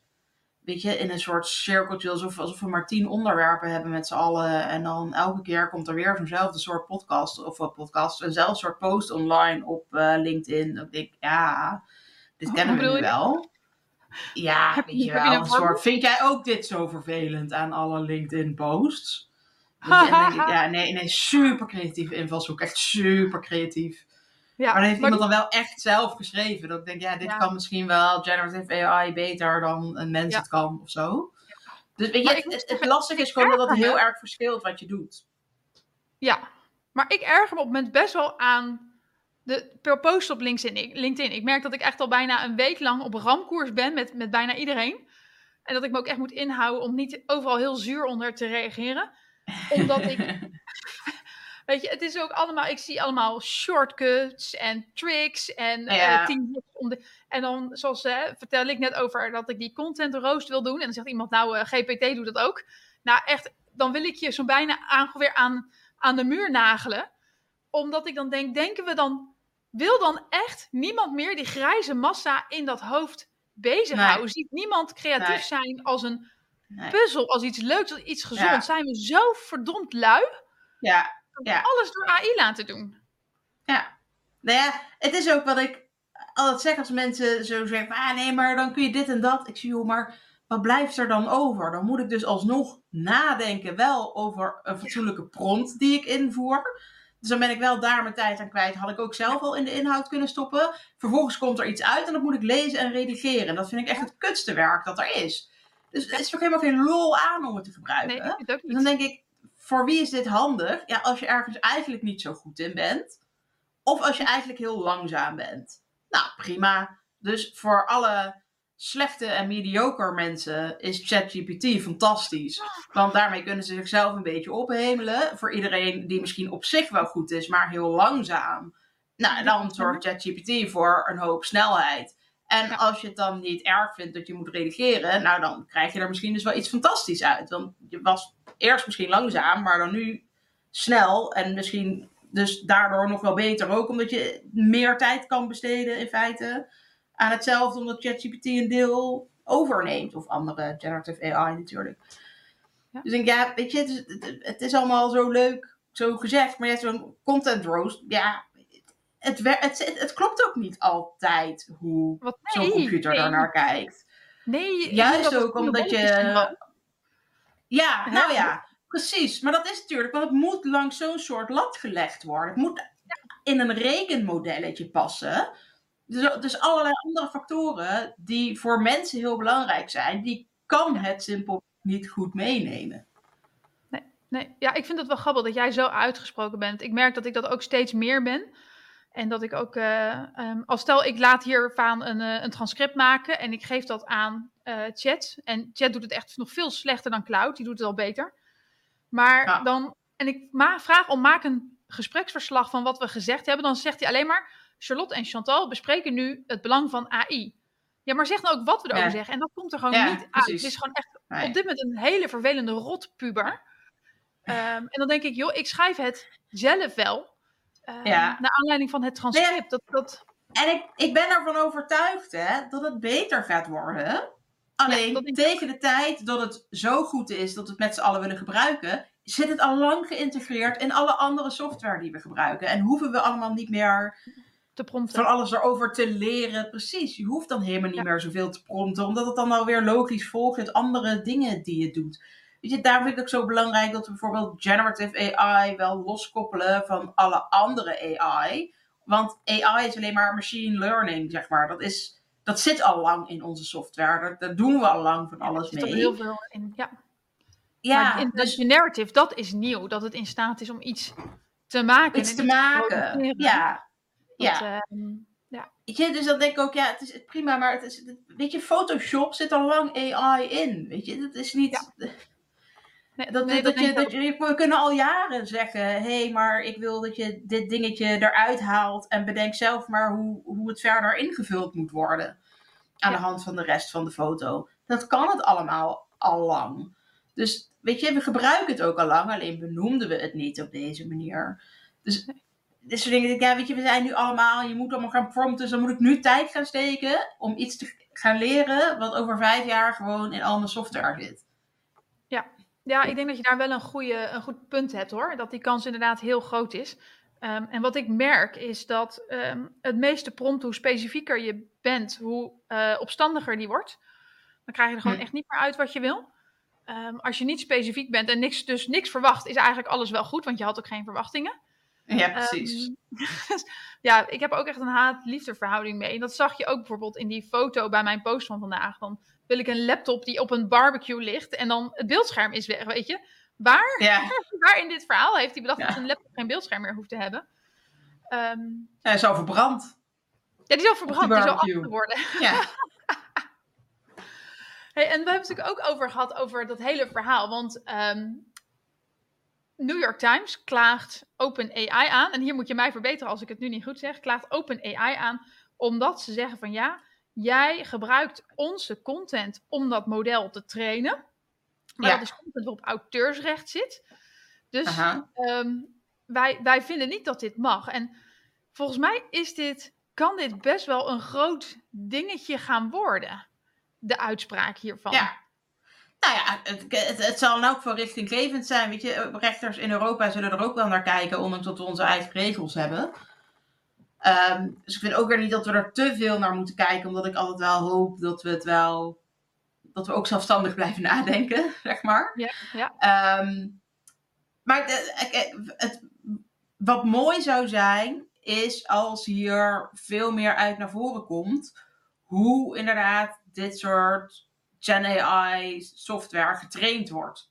weet je, in een soort cirkeltje, alsof, alsof we maar tien onderwerpen hebben met z'n allen. En dan elke keer komt er weer zo'nzelfde soort podcast, of wat podcast, eenzelfde soort post online op eh, LinkedIn. Dat ik denk, ja, dit Hoe kennen we nu wel. Ja, Heb weet je- wel. een soort, vind jij ook dit zo vervelend aan alle LinkedIn-posts? [LAUGHS] Ja, nee, nee, super creatieve invalshoek. Echt super creatief. Ja, maar dan heeft iemand dan wel echt zelf geschreven. Dat ik denk, ja, dit kan misschien wel generative AI beter dan een mens het kan of zo. Dus weet je, het, het, lastige is gewoon dat het heel erg verschilt wat je doet. Ja, maar ik erger me op het moment best wel aan de, per post op LinkedIn. LinkedIn. Ik merk dat ik echt al bijna een week lang op ramkoers ben met, met bijna iedereen. En dat ik me ook echt moet inhouden om niet overal heel zuur onder te reageren. Omdat ik. [LAUGHS] Weet je, het is ook allemaal. Ik zie allemaal shortcuts en tricks en eh, ja. om de, En dan, zoals uh, vertel ik net over dat ik die content roost wil doen. En dan zegt iemand, nou, uh, GPT doet dat ook. Nou, echt, dan wil ik je zo bijna aan, weer aan, aan de muur nagelen. Omdat ik dan denk, denken we dan. Wil dan echt niemand meer die grijze massa in dat hoofd bezighouden. Nee. Ziet niemand creatief zijn als een puzzel, als iets leuks, als iets gezond. Zijn we zo verdomd lui? Ja. Ja. Alles door AI laten doen. Ja. Nou ja, het is ook wat ik altijd zeg als mensen zo zeggen: ah nee, maar dan kun je dit en dat. Ik zie, joh, maar wat blijft er dan over? Dan moet ik dus alsnog nadenken, wel over een fatsoenlijke prompt die ik invoer. Dus dan ben ik wel daar mijn tijd aan kwijt. Had ik ook zelf al in de inhoud kunnen stoppen. Vervolgens komt er iets uit en dat moet ik lezen en redigeren. En dat vind ik echt het kutste werk dat er is. Dus er is ook helemaal geen lol aan om het te gebruiken. Nee, dus dan denk ik, voor wie is dit handig? Ja, als je ergens eigenlijk niet zo goed in bent. Of als je eigenlijk heel langzaam bent. Nou, prima. Dus voor alle slechte en mediocre mensen is ChatGPT fantastisch. Want daarmee kunnen ze zichzelf een beetje ophemelen. Voor iedereen die misschien op zich wel goed is, maar heel langzaam. Nou, dan zorgt ChatGPT voor een hoop snelheid. En als je het dan niet erg vindt dat je moet redigeren, nou dan krijg je er misschien dus wel iets fantastisch uit. Want je was eerst misschien langzaam, maar dan nu snel. En misschien dus daardoor nog wel beter ook, omdat je meer tijd kan besteden in feite aan hetzelfde, omdat ChatGPT een deel overneemt. Of andere generative AI natuurlijk. Ja. Dus ik denk, ja, weet je, het is, het, is allemaal zo leuk, zo gezegd. Maar ja, zo'n content roast, ja, het, het, het, klopt ook niet altijd hoe zo'n computer nee. daarnaar kijkt. Nee, juist ook omdat je. Ja, nou ja, precies. Maar dat is natuurlijk, want het moet langs zo'n soort lat gelegd worden. Het moet in een rekenmodelletje passen. Dus, dus allerlei andere factoren die voor mensen heel belangrijk zijn, die kan het simpel niet goed meenemen. Nee, nee. Ja, ik vind het wel grappig dat jij zo uitgesproken bent. Ik merk dat ik dat ook steeds meer ben. En dat ik ook, uh, um, als stel ik laat hiervan een, uh, een transcript maken en ik geef dat aan Chat. En Chat doet het echt nog veel slechter dan Cloud, die doet het al beter. Maar dan, en ik vraag om maak een gespreksverslag van wat we gezegd hebben, dan zegt hij alleen maar Charlotte en Chantal bespreken nu het belang van AI. Ja, maar zeg nou ook wat we erover zeggen. En dat komt er gewoon niet uit. Het is gewoon echt op dit moment een hele vervelende rotpuber. Um, en dan denk ik, joh, ik schrijf het zelf wel. Um, Naar aanleiding van het transcript. Dat, dat... En ik, ik ben ervan overtuigd hè, dat het beter gaat worden. Alleen tegen de tijd dat het zo goed is dat we het met z'n allen willen gebruiken, zit het al lang geïntegreerd in alle andere software die we gebruiken. En hoeven we allemaal niet meer te prompten. Van alles erover te leren. Precies. Je hoeft dan helemaal niet meer zoveel te prompten. Omdat het dan alweer logisch volgt uit andere dingen die je doet. Weet je, daar vind ik het ook zo belangrijk dat we bijvoorbeeld generative AI wel loskoppelen van alle andere AI. Want AI is alleen maar machine learning, zeg maar. Dat, is, dat zit al lang in onze software. Daar, doen we al lang van alles mee. Er zit heel veel in, ja. Ja, in dus, de narrative, dat is nieuw. Dat het in staat is om iets te maken. Iets te maken, ja ja. Uh, ja. Je, dus dan denk ik ook, ja, het is prima, maar het is, weet je, Photoshop zit al lang AI in. Weet je, dat is niet. [LAUGHS] Nee, dat, nee, dat, je, dat je, we kunnen al jaren zeggen: hé, hey, maar ik wil dat je dit dingetje eruit haalt en bedenk zelf maar hoe, hoe het verder ingevuld moet worden. Aan de hand van de rest van de foto. Dat kan het allemaal al lang. Dus weet je, we gebruiken het ook al lang, alleen benoemden we het niet op deze manier. Dus dus soort dingen. Ja, weet je, we zijn nu allemaal, je moet allemaal gaan prompten. Dus dan moet ik nu tijd gaan steken om iets te gaan leren. wat over vijf jaar gewoon in al mijn software zit. Ja, ik denk dat je daar wel een, goede, een goed punt hebt hoor. Dat die kans inderdaad heel groot is. Um, en wat ik merk is dat um, het meeste prompt, hoe specifieker je bent, hoe uh, opstandiger die wordt. Dan krijg je er gewoon hm. echt niet meer uit wat je wil. Um, als je niet specifiek bent en niks, dus niks verwacht, is eigenlijk alles wel goed, want je had ook geen verwachtingen. Ja, precies. [LAUGHS] Ja, ik heb ook echt een haat-liefde verhouding mee. En dat zag je ook bijvoorbeeld in die foto bij mijn post van vandaag. Dan wil ik een laptop die op een barbecue ligt en dan het beeldscherm is weg, weet je. Waar, ja. [LAUGHS] waar in dit verhaal heeft hij bedacht ja. dat een laptop geen beeldscherm meer hoeft te hebben? Um, hij is al verbrand. Ja, die is al verbrand, die, is al af te worden. Ja. [LAUGHS] hey, en we hebben het natuurlijk ook over gehad over dat hele verhaal. Want um, New York Times klaagt OpenAI aan. En hier moet je mij verbeteren als ik het nu niet goed zeg. Klaagt OpenAI aan omdat ze zeggen van ja, jij gebruikt onze content om dat model te trainen. Maar Ja. dat is content waarop auteursrecht zit. Dus ehm, wij, wij vinden niet dat dit mag. En volgens mij is dit, kan dit best wel een groot dingetje gaan worden. De uitspraak hiervan. Ja. Nou ja, het, het, het zal elk geval richtinggevend zijn. Weet je, rechters in Europa zullen er ook wel naar kijken, ondanks dat we onze eigen regels hebben. Ehm, dus ik vind ook weer niet dat we er te veel naar moeten kijken, omdat ik altijd wel hoop dat we het wel. dat we ook zelfstandig [LAUGHS] blijven nadenken, zeg maar. Ja, ja. Ehm, maar het, wat mooi zou zijn, is als hier veel meer uit naar voren komt. Hoe inderdaad dit soort Gen AI software getraind wordt.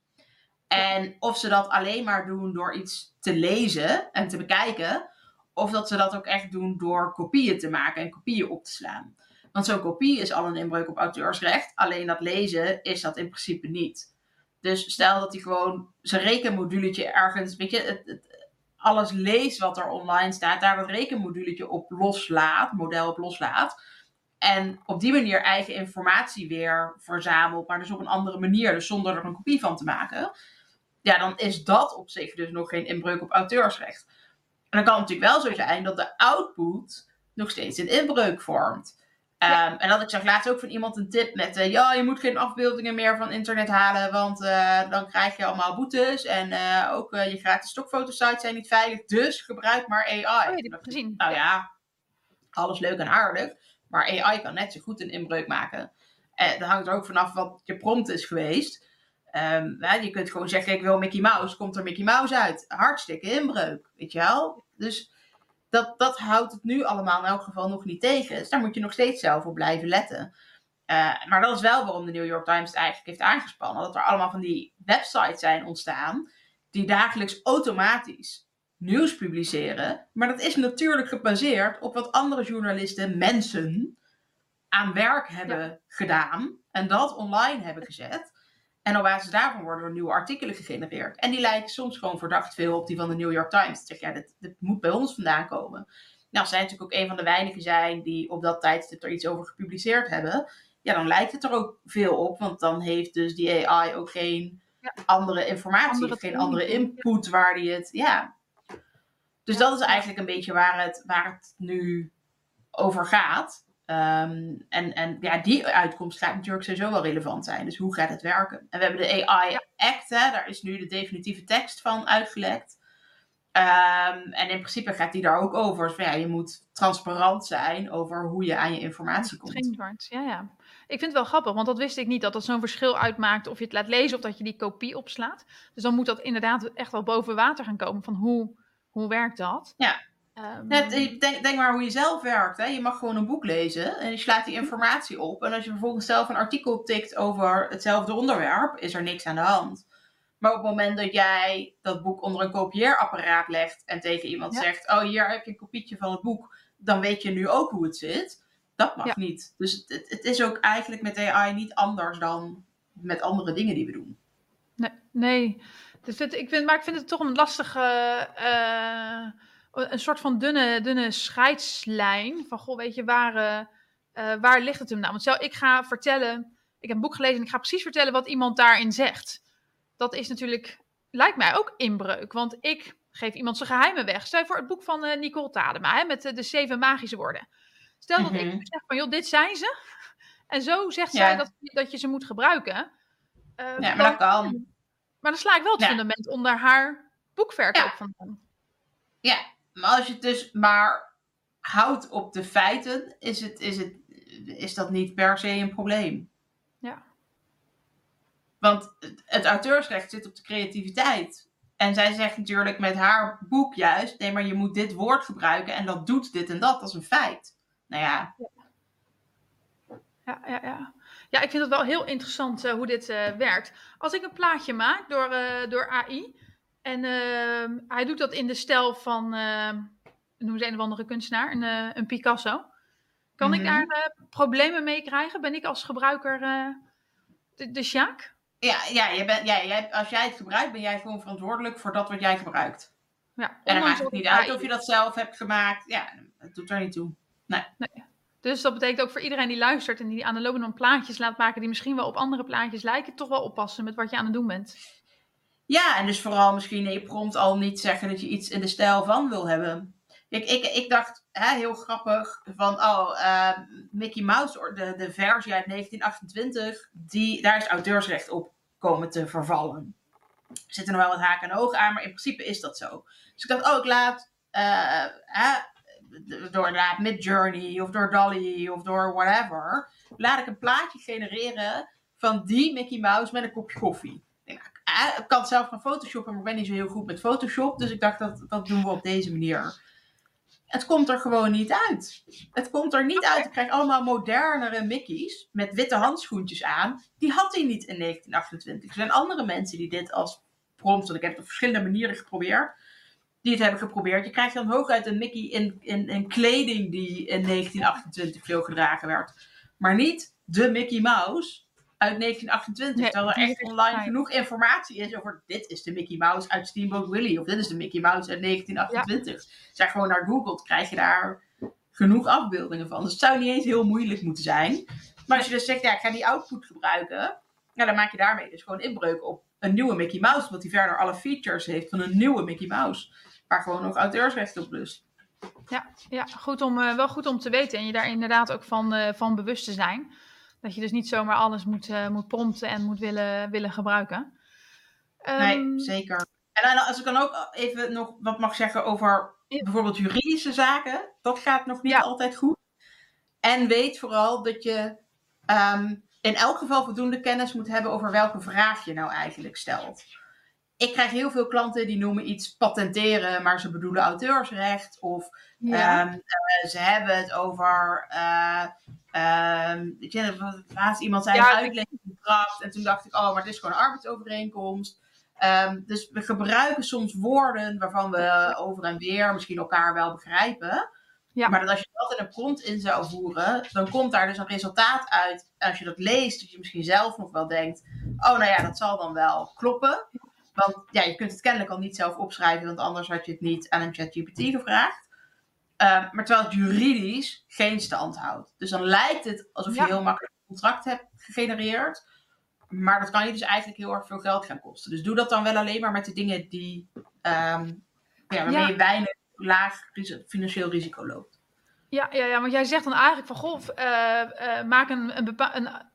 En of ze dat alleen maar doen door iets te lezen en te bekijken. Of dat ze dat ook echt doen door kopieën te maken en kopieën op te slaan. Want zo'n kopie is al een inbreuk op auteursrecht. Alleen dat lezen is dat in principe niet. Dus stel dat hij gewoon zijn rekenmoduletje ergens, weet je, het, alles leest wat er online staat, daar dat rekenmoduletje op loslaat, model op loslaat. En op die manier eigen informatie weer verzamelt, maar dus op een andere manier, dus zonder er een kopie van te maken. Ja, dan is dat op zich dus nog geen inbreuk op auteursrecht. En dan kan het natuurlijk wel zo zijn dat de output nog steeds een inbreuk vormt. Ja. Ehm, en dat ik zag laatst ook van iemand een tip met, eh, ja, je moet geen afbeeldingen meer van internet halen, want eh, dan krijg je allemaal boetes. En eh, ook je gratis stokfotosites zijn niet veilig, dus gebruik maar AI. Oh, ja, gezien. nou ja, alles leuk en aardig. Maar AI kan net zo goed een inbreuk maken. En dan hangt er ook vanaf wat je prompt is geweest. Ehm, hè, je kunt gewoon zeggen, ik wil Mickey Mouse. Komt er Mickey Mouse uit? Hartstikke inbreuk, weet je wel? Dus dat, dat houdt het nu allemaal in elk geval nog niet tegen. Dus daar moet je nog steeds zelf op blijven letten. Eh, maar dat is wel waarom de New York Times het eigenlijk heeft aangespannen. Dat er allemaal van die websites zijn ontstaan. Die dagelijks automatisch nieuws publiceren. Maar dat is natuurlijk gebaseerd op wat andere journalisten, mensen, aan werk hebben gedaan. En dat online hebben gezet. En op basis daarvan worden er nieuwe artikelen gegenereerd. En die lijken soms gewoon verdacht veel op die van de New York Times. Dan zeg ja, dit, dit moet bij ons vandaan komen. Nou, zij natuurlijk ook een van de weinigen zijn die op dat tijdstip er iets over gepubliceerd hebben. Ja, dan lijkt het er ook veel op. Want dan heeft dus die AI ook geen Ja. andere informatie. Andere of geen andere input waar die het... Ja. Dus dat is eigenlijk een beetje waar het, waar het nu over gaat. Ehm, en, en ja, die uitkomst gaat natuurlijk sowieso wel relevant zijn. Dus hoe gaat het werken? En we hebben de AI Act, hè, daar is nu de definitieve tekst van uitgelekt. Ehm, en in principe gaat die daar ook over. Dus van, ja, je moet transparant zijn over hoe je aan je informatie komt. Wordt. Ja, ja. Ik vind het wel grappig, want dat wist ik niet, dat dat zo'n verschil uitmaakt of je het laat lezen of dat je die kopie opslaat. Dus dan moet dat inderdaad echt wel boven water gaan komen van hoe, hoe werkt dat? Ja. Ehm, Net, eh, denk, denk maar hoe je zelf werkt. Hè? Je mag gewoon een boek lezen en je slaat die informatie op. En als je vervolgens zelf een artikel tikt over hetzelfde onderwerp, is er niks aan de hand. Maar op het moment dat jij dat boek onder een kopieerapparaat legt en tegen iemand Ja. zegt: Oh, hier heb je een kopietje van het boek, dan weet je nu ook hoe het zit. Dat mag Ja. niet. Dus het, het, is ook eigenlijk met AI niet anders dan met andere dingen die we doen. Nee, nee. Dus ik vind, maar ik vind het toch een lastige, eh, een soort van dunne, dunne scheidslijn. Van, goh, weet je, waar, eh, eh, waar ligt het hem nou? Want stel, ik ga vertellen, ik heb een boek gelezen en ik ga precies vertellen wat iemand daarin zegt. Dat is natuurlijk, lijkt mij ook inbreuk. Want ik geef iemand zijn geheimen weg. Stel voor het boek van eh, Nicole Tadema, hè, met de, zeven magische woorden. Stel dat ik Mhm. zeg van, joh, dit zijn ze. [LAUGHS] En zo zegt Ja. zij dat, dat je ze moet gebruiken. Eh, Ja, dan- maar dat kan. maar dan sla ik wel het Ja. fundament onder haar boekverkoop Ja. vandaan. Ja, maar als je het dus maar houdt op de feiten, is, het, is, het, is dat niet per se een probleem. Ja. Want het, auteursrecht zit op de creativiteit. En zij zegt natuurlijk met haar boek juist, nee, maar je moet dit woord gebruiken en dat doet dit en dat, is een feit. Nou ja. Ja, ja, ja. Ja, ik vind het wel heel interessant uh, hoe dit uh, werkt. Als ik een plaatje maak door, uh, door AI, en ehm, hij doet dat in de stijl van, noem ze een of andere kunstenaar, een, een Picasso. Kan mm -hmm. ik Mhm. daar problemen mee krijgen? Ben ik als gebruiker de, de Sjaak? Ja, ja, je bent, ja jij, als jij het gebruikt, ben jij gewoon verantwoordelijk voor dat wat jij gebruikt. Ja, En dan maakt het niet uit of je dat zelf hebt gemaakt. Ja, het doet er niet toe. Dus dat betekent ook voor iedereen die luistert en die aan de lopende plaatjes laat maken die misschien wel op andere plaatjes lijken, toch wel oppassen met wat je aan het doen bent. Ja, en dus vooral misschien in je prompt al niet zeggen dat je iets in de stijl van wil hebben. Kijk, ik, ik dacht, hè, heel grappig, van oh, eh, Mickey Mouse, de, de versie uit 1928, die, daar is auteursrecht op komen te vervallen. Er zitten nog wel wat haken en ogen aan, maar in principe is dat zo. Dus ik dacht, oh, ik laat eh, hè, door inderdaad Midjourney of door Dolly of door whatever, laat ik een plaatje genereren van die Mickey Mouse met een kopje koffie. Ah, Ik kan zelf gaan photoshoppen, maar ik ben niet zo heel goed met Photoshop. Dus ik dacht, dat, dat doen we op deze manier. Het komt er gewoon niet uit. Het komt er niet uit. Ik krijg allemaal modernere Mickey's met witte handschoentjes aan. Die had hij niet in 1928. Er zijn andere mensen die dit als prompt, want ik heb het op verschillende manieren geprobeerd, die het hebben geprobeerd. Je krijgt dan hooguit een Mickey in, in, in kleding die in 1928 veel gedragen werd. Maar niet de Mickey Mouse uit 1928. Nee, terwijl er echt online fijn. genoeg informatie is over dit is de Mickey Mouse uit Steamboat Willie. Of dit is de Mickey Mouse uit 1928. Als jij gewoon naar googelt, krijg je daar genoeg afbeeldingen van. Dus het zou niet eens heel moeilijk moeten zijn. Maar als je dus zegt, ja, ik ga die output gebruiken. Ja, dan maak je daarmee dus gewoon inbreuk op een nieuwe Mickey Mouse. Omdat die verder alle features heeft van een nieuwe Mickey Mouse. Waar gewoon nog auteursrecht op dus. Ja, goed om, eh, wel goed om te weten en je daar inderdaad ook van, eh, van bewust te zijn. Dat je dus niet zomaar alles moet, eh, moet prompten en moet willen, willen gebruiken. Nee, Ehm, zeker. En dan, als ik dan ook even nog wat mag zeggen over bijvoorbeeld juridische zaken. Dat gaat nog niet Ja. altijd goed. En weet vooral dat je ehm, in elk geval voldoende kennis moet hebben over welke vraag je nou eigenlijk stelt. Ik krijg heel veel klanten die noemen iets patenteren, maar ze bedoelen auteursrecht. Of ja. Ehm, eh, ze hebben het over. Eh ehm, weet je, laatst iemand zei Ja, uitleningscontract. En toen dacht ik, oh, maar het is gewoon een arbeidsovereenkomst. Ehm, dus we gebruiken soms woorden waarvan we over en weer misschien elkaar wel begrijpen. Ja. Maar dat als je dat in een prompt in zou voeren, dan komt daar dus een resultaat uit. En als je dat leest, dat je misschien zelf nog wel denkt: oh, nou ja, dat zal dan wel kloppen. Want ja, je kunt het kennelijk al niet zelf opschrijven, want anders had je het niet aan een ChatGPT gevraagd. Ehm, maar terwijl het juridisch geen stand houdt. Dus dan lijkt het alsof je Ja. heel makkelijk een contract hebt gegenereerd. Maar dat kan je dus eigenlijk heel erg veel geld gaan kosten. Dus doe dat dan wel alleen maar met de dingen die, ehm, ja, waarmee Ja. je weinig laag financieel risico loopt. Ja, ja, ja, want jij zegt dan eigenlijk van, goh, eh, eh, maak een, een,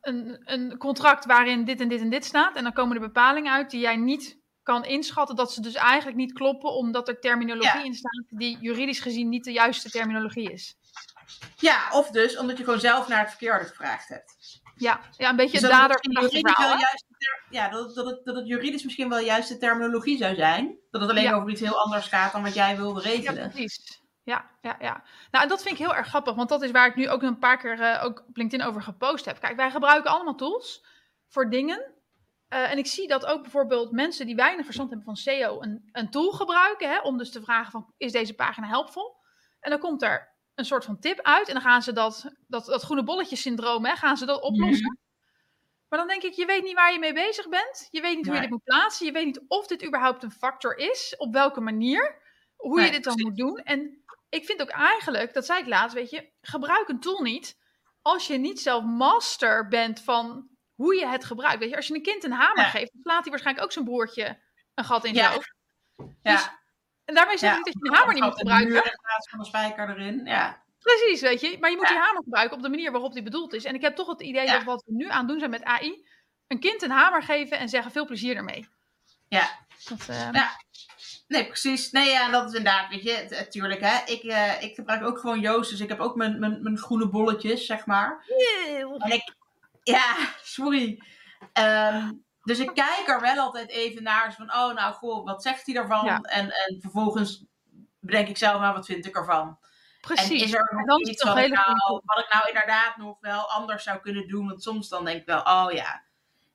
een, een contract waarin dit en dit en dit staat. En dan komen er bepalingen uit die jij niet kan inschatten, dat ze dus eigenlijk niet kloppen, omdat er terminologie Ja. in staat die juridisch gezien niet de juiste terminologie is. Ja, of dus omdat je gewoon zelf naar het verkeerde gevraagd hebt. Ja, ja een beetje Dus dat dader verhaal. Ja, dat, dat, het, dat het juridisch misschien wel juist de terminologie zou zijn. Dat het alleen Ja. over iets heel anders gaat dan wat jij wilde Ja, regelen. precies. Ja, ja, ja. Nou, en dat vind ik heel erg grappig, want dat is waar ik nu ook een paar keer eh, ook op LinkedIn over gepost heb. Kijk, wij gebruiken allemaal tools voor dingen. Eh, en ik zie dat ook bijvoorbeeld mensen die weinig verstand hebben van SEO een, een tool gebruiken, hè, om dus te vragen van, is deze pagina helpvol? En dan komt er een soort van tip uit en dan gaan ze dat, dat, dat groene bolletje syndroom, hè, gaan ze dat oplossen. Maar dan denk ik, je weet niet waar je mee bezig bent. Je weet niet hoe je dit moet plaatsen. Je weet niet of dit überhaupt een factor is. Op welke manier. Hoe je dit dan precies. moet doen. En ik vind ook eigenlijk, dat zei ik laatst, weet je, gebruik een tool niet als je niet zelf master bent van hoe je het gebruikt. Weet je, als je een kind een hamer Ja. geeft, dan slaat hij waarschijnlijk ook zijn broertje een gat in Ja. zijn hoofd. Ja. Dus- En daarmee zeg ik Ja. dat je een hamer niet moet gebruiken. in plaats van een spijker erin. Ja. Precies, weet je. Maar je moet Ja. die hamer gebruiken op de manier waarop die bedoeld is. En ik heb toch het idee Ja. dat wat we nu aan het doen zijn met AI, een kind een hamer geven en zeggen veel plezier ermee. Ja. Dat, eh, Ja. Nee, precies. Nee, ja, dat is inderdaad, weet je, het- tuurlijk, hè. Ik, eh, ik gebruik ook gewoon Joost, dus ik heb ook mijn, mijn, mijn groene bolletjes, zeg maar. En ik, ja, sorry. Ehm, Dus ik kijk er wel altijd even naar. Van, oh, nou, goh, wat zegt hij ervan? Ja. En, en vervolgens bedenk ik zelf, nou, wat vind ik ervan? Precies. En is er nog iets wat ik, nou, wat ik nou inderdaad nog wel anders zou kunnen doen? Want soms dan denk ik wel, oh ja,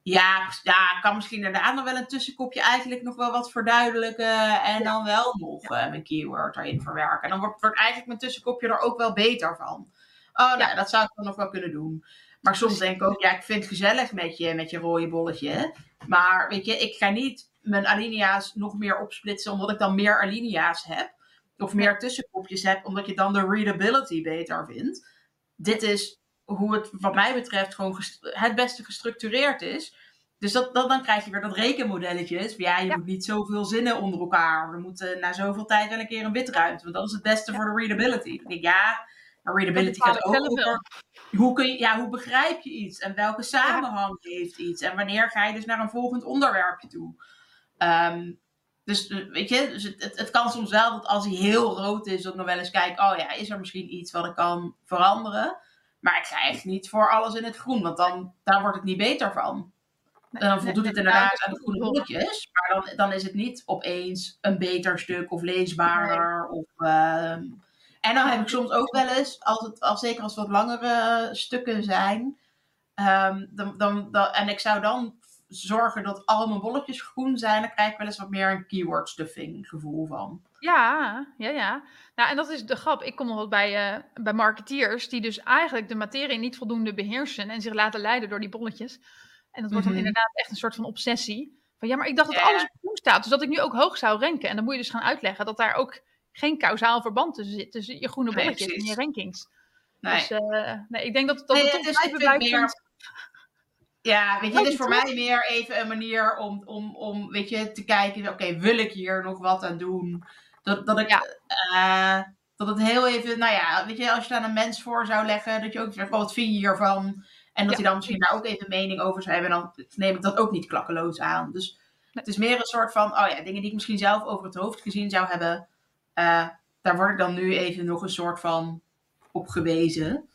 ja, ja, ik kan misschien inderdaad nog wel een tussenkopje eigenlijk nog wel wat verduidelijken. En dan wel nog eh, mijn keyword erin verwerken. En dan wordt, wordt eigenlijk mijn tussenkopje er ook wel beter van. Oh, nou, dat zou ik dan nog wel kunnen doen. Maar soms denk ik ook, ja, ik vind het gezellig met je, met je rode bolletje. Maar weet je, ik ga niet mijn alinea's nog meer opsplitsen, omdat ik dan meer alinea's heb. Of meer tussenkopjes heb, omdat je dan de readability beter vindt. Dit is hoe het, wat mij betreft, gewoon het beste gestructureerd is. Dus dat, dat, dan krijg je weer dat rekenmodelletjes. Van, Ja, je Ja. moet niet zoveel zinnen onder elkaar. We moeten na zoveel tijd wel een keer een witruimte. Want dat is het beste voor de readability. Denk ja, maar readability gaat ook over hoe, kun je, ja, hoe begrijp je iets? En welke samenhang heeft iets? En wanneer ga je dus naar een volgend onderwerpje toe? Ehm, dus eh, weet je, dus het, het, het kan soms wel dat als hij heel rood is, dat ik nog wel eens kijk, oh ja, is er misschien iets wat ik kan veranderen? Maar ik ga echt niet voor alles in het groen, want dan daar wordt het niet beter van. En dan voldoet het inderdaad aan de groene bolletjes, maar dan, dan is het niet opeens een beter stuk of leesbaarder. Of, ehm, en dan heb ik soms ook wel eens, als het, als, zeker als het wat langere stukken zijn, ehm, dan, dan, dan, en ik zou dan zorgen dat al mijn bolletjes groen zijn, dan krijg ik wel eens wat meer een keyword stuffing gevoel van. Ja, ja, ja. Nou, en dat is de grap. Ik kom nog wat bij, eh, bij marketeers die dus eigenlijk de materie niet voldoende beheersen en zich laten leiden door die bolletjes. En dat wordt dan Mhm. inderdaad echt een soort van obsessie. Van ja, maar ik dacht dat Ja. alles op groen staat, dus dat ik nu ook hoog zou ranken. En dan moet je dus gaan uitleggen dat daar ook geen kausaal verband tussen zit, tussen je groene Nee, bolletjes en je rankings. Nee. Dus eh, nee, ik denk dat, dat Nee, het het toch blijven bij meer- Ja, weet je, het is voor mij meer even een manier om, om, om weet je, te kijken, oké, wil ik hier nog wat aan doen? Dat, dat ik, Ja. eh, dat het heel even, nou ja, weet je, als je daar een mens voor zou leggen, dat je ook zegt, oh, wat vind je hiervan? En dat Ja. hij dan misschien daar ook even mening over zou hebben, dan neem ik dat ook niet klakkeloos aan. Dus het is meer een soort van, oh ja, dingen die ik misschien zelf over het hoofd gezien zou hebben, eh, daar word ik dan nu even nog een soort van op gewezen.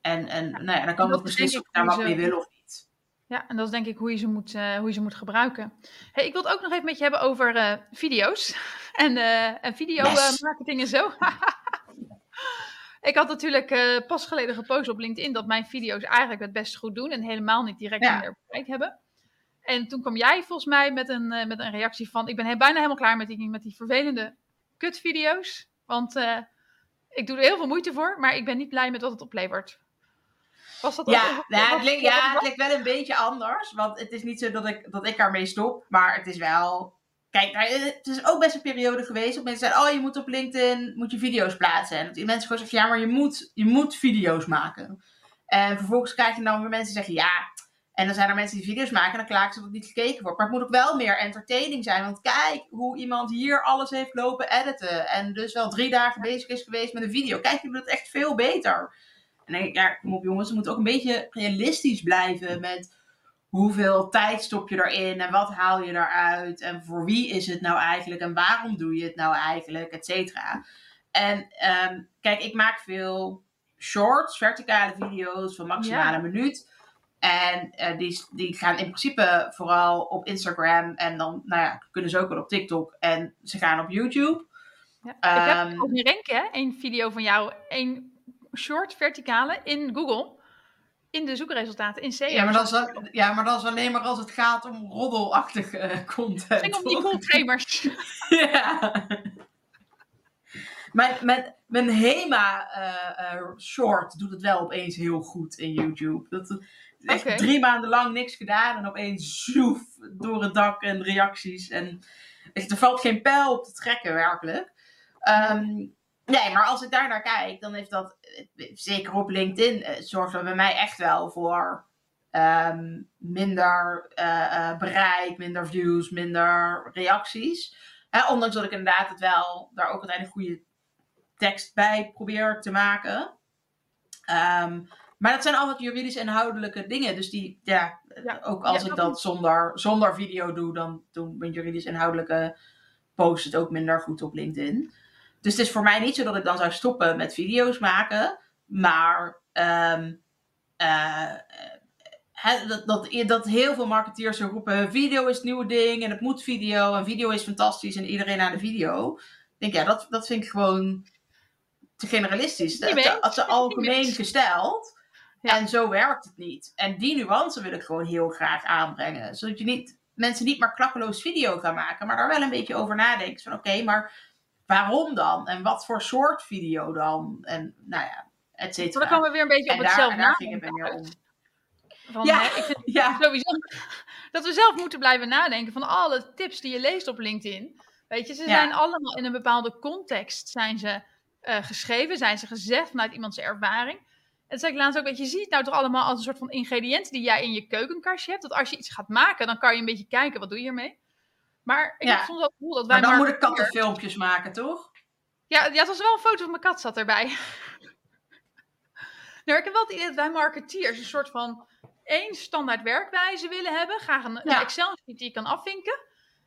En, en nou ja, dan kan dat beslissen of ik daar wat mee wil of niet. Ja, en dat is denk ik hoe je ze moet, eh, hoe je ze moet gebruiken. Hey, ik wil het ook nog even met je hebben over eh, video's [LAUGHS] en, en video Yes. eh, marketing en zo. [LAUGHS] ik had natuurlijk pas geleden gepost op LinkedIn dat mijn video's eigenlijk het best goed doen en helemaal niet direct Ja. minder bereik hebben. En toen kwam jij volgens mij met een, met een reactie van: Ik ben bijna helemaal klaar met die, met die vervelende kutvideo's. Want eh, ik doe er heel veel moeite voor, maar ik ben niet blij met wat het oplevert. Was dat Ja, ook- nou, het, wat- ja, het lijkt wel een beetje anders. Want het is niet zo dat ik, dat ik ermee stop. Maar het is wel... Kijk, het is ook best een periode geweest dat mensen zeiden... Oh, je moet op LinkedIn moet je video's plaatsen. En dat die mensen gewoon zeggen... Ja, maar je moet, je moet video's maken. En vervolgens krijg je dan weer mensen die zeggen... Ja, en dan zijn er mensen die video's maken... En dan klagen ze dat het niet gekeken wordt. Maar het moet ook wel meer entertaining zijn. Want kijk hoe iemand hier alles heeft lopen editen. En dus wel drie dagen bezig is geweest met een video. Kijk, je doet het echt veel beter. En dan denk ik, ja, kom op jongens, we moeten ook een beetje realistisch blijven met hoeveel tijd stop je erin en wat haal je eruit en voor wie is het nou eigenlijk en waarom doe je het nou eigenlijk, et cetera. En ehm, kijk, ik maak veel shorts, verticale video's van maximaal Ja. een minuut. En eh, die, die gaan in principe vooral op Instagram en dan nou ja, kunnen ze ook wel op TikTok en ze gaan op YouTube. Ja. ik heb Ehm, ook niet renken, hè? Eén video van jou, één short verticale in Google. In de zoekresultaten, in SEO. Ja maar, dat is, ja, maar dat is alleen maar als het gaat om roddelachtige eh, content. Het ging om? Nicole Kremers. [LAUGHS] Ja. Mijn, mijn, mijn HEMA eh, short doet het wel opeens heel goed in YouTube. Dat, dat- echt Oké. drie maanden lang niks gedaan en opeens zoef door het dak en reacties. En echt, er valt geen pijl op te trekken, werkelijk. Ehm, nee, maar als ik daar naar kijk, dan heeft dat, eh, zeker op LinkedIn, eh, zorgt dat bij mij echt wel voor ehm, minder eh, bereik, minder views, minder reacties. Ondanks dat ik inderdaad het wel daar ook uiteindelijk goede tekst bij probeer te maken. Ehm, maar dat zijn altijd juridisch inhoudelijke dingen. Dus die, ja, Ja. ook als Ja, ik dat dat zonder, zonder video doe, dan doen mijn juridisch inhoudelijke posts het ook minder goed op LinkedIn. Dus het is voor mij niet zo dat ik dan zou stoppen met video's maken. Maar ehm, eh, dat, dat, dat heel veel marketeers roepen: video is het nieuwe ding en het moet video en video is fantastisch en iedereen aan de video. Ik denk, ja, dat, dat vind ik gewoon te generalistisch. Te eens. algemeen gesteld. Ja. En zo werkt het niet. En die nuance wil ik gewoon heel graag aanbrengen. Zodat je niet, mensen niet maar klakkeloos video gaan maken, maar daar wel een beetje over nadenken. Van oké, maar waarom dan? En wat voor soort video dan? En nou ja, et Maar cetera. dan komen we weer een beetje En op het daar, daar nadenken meer om. Van, Ja. hè, ik vind Ja, sowieso [LAUGHS] dat we zelf moeten blijven nadenken van alle tips die je leest op LinkedIn. Weet je, ze Ja. zijn allemaal in een bepaalde context zijn ze, eh, geschreven, zijn ze gezegd vanuit iemands ervaring. En toen zei ik laatst ook, weet je, je ziet het nou toch allemaal als een soort van ingrediënten die jij in je keukenkastje hebt. Dat als je iets gaat maken, dan kan je een beetje kijken, wat doe je ermee? Maar ik Ja. heb soms wel het gevoel dat wij maar dan moet ik kattenfilmpjes maken, toch? ja, ja, het was wel een foto van mijn kat zat erbij. [LAUGHS] nou, ik heb wel het idee dat wij marketeers een soort van één standaard werkwijze willen hebben. Graag een, Ja. Excel-sheet die je kan afvinken.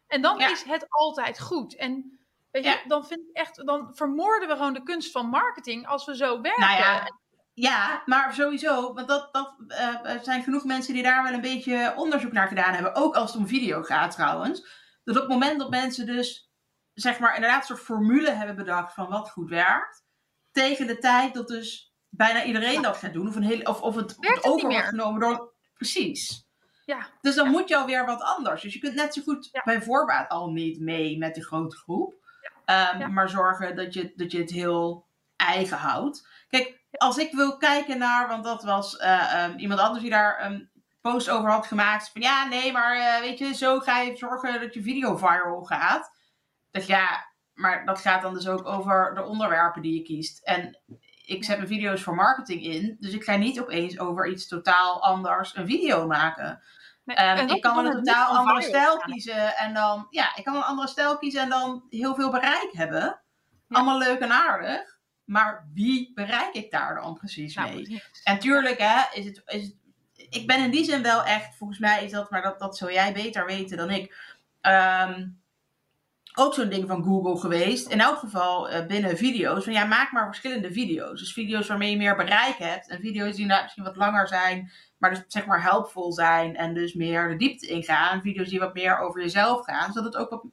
En dan Ja. is het altijd goed. En weet je, dan vind ik echt, dan vermoorden we gewoon de kunst van marketing als we zo werken. Nou ja, maar sowieso, want dat, dat eh, er zijn genoeg mensen die daar wel een beetje onderzoek naar gedaan hebben. Ook als het om video gaat trouwens. Dat op het moment dat mensen dus, zeg maar, inderdaad een soort formule hebben bedacht van wat goed werkt. Tegen de tijd dat dus bijna iedereen dat gaat doen. Of, een hele, of, of het, het over wordt genomen door... Precies. Ja. Dus dan Ja. moet je alweer wat anders. Dus je kunt net zo goed Ja. bij voorbaat al niet mee met de grote groep. Ehm. Maar zorgen dat je, dat je het heel eigen houdt. Kijk, als ik wil kijken naar, want dat was eh, ehm, iemand anders die daar een post over had gemaakt. Van ja, nee, maar eh, weet je, zo ga je zorgen dat je video viral gaat. Dat ja, maar dat gaat dan dus ook over de onderwerpen die je kiest. En ik zet mijn video's voor marketing in, dus ik ga niet opeens over iets totaal anders een video maken. Nee, dat ik kan een totaal andere stijl gaan. kiezen en dan, ja, ik kan een andere stijl kiezen en dan heel veel bereik hebben. Ja. Allemaal leuk en aardig, maar wie bereik ik daar dan precies Nou, mee? En tuurlijk, hè, is het, is het, ik ben in die zin wel echt, volgens mij is dat, maar dat, dat zul jij beter weten dan ik. ehm, ook zo'n ding van Google geweest. In elk geval eh, binnen video's. Van ja, maak maar verschillende video's. Dus video's waarmee je meer bereik hebt. En video's die nou misschien wat langer zijn. Maar dus zeg maar helpvol zijn. En dus meer de diepte ingaan. Video's die wat meer over jezelf gaan. Zodat het ook wat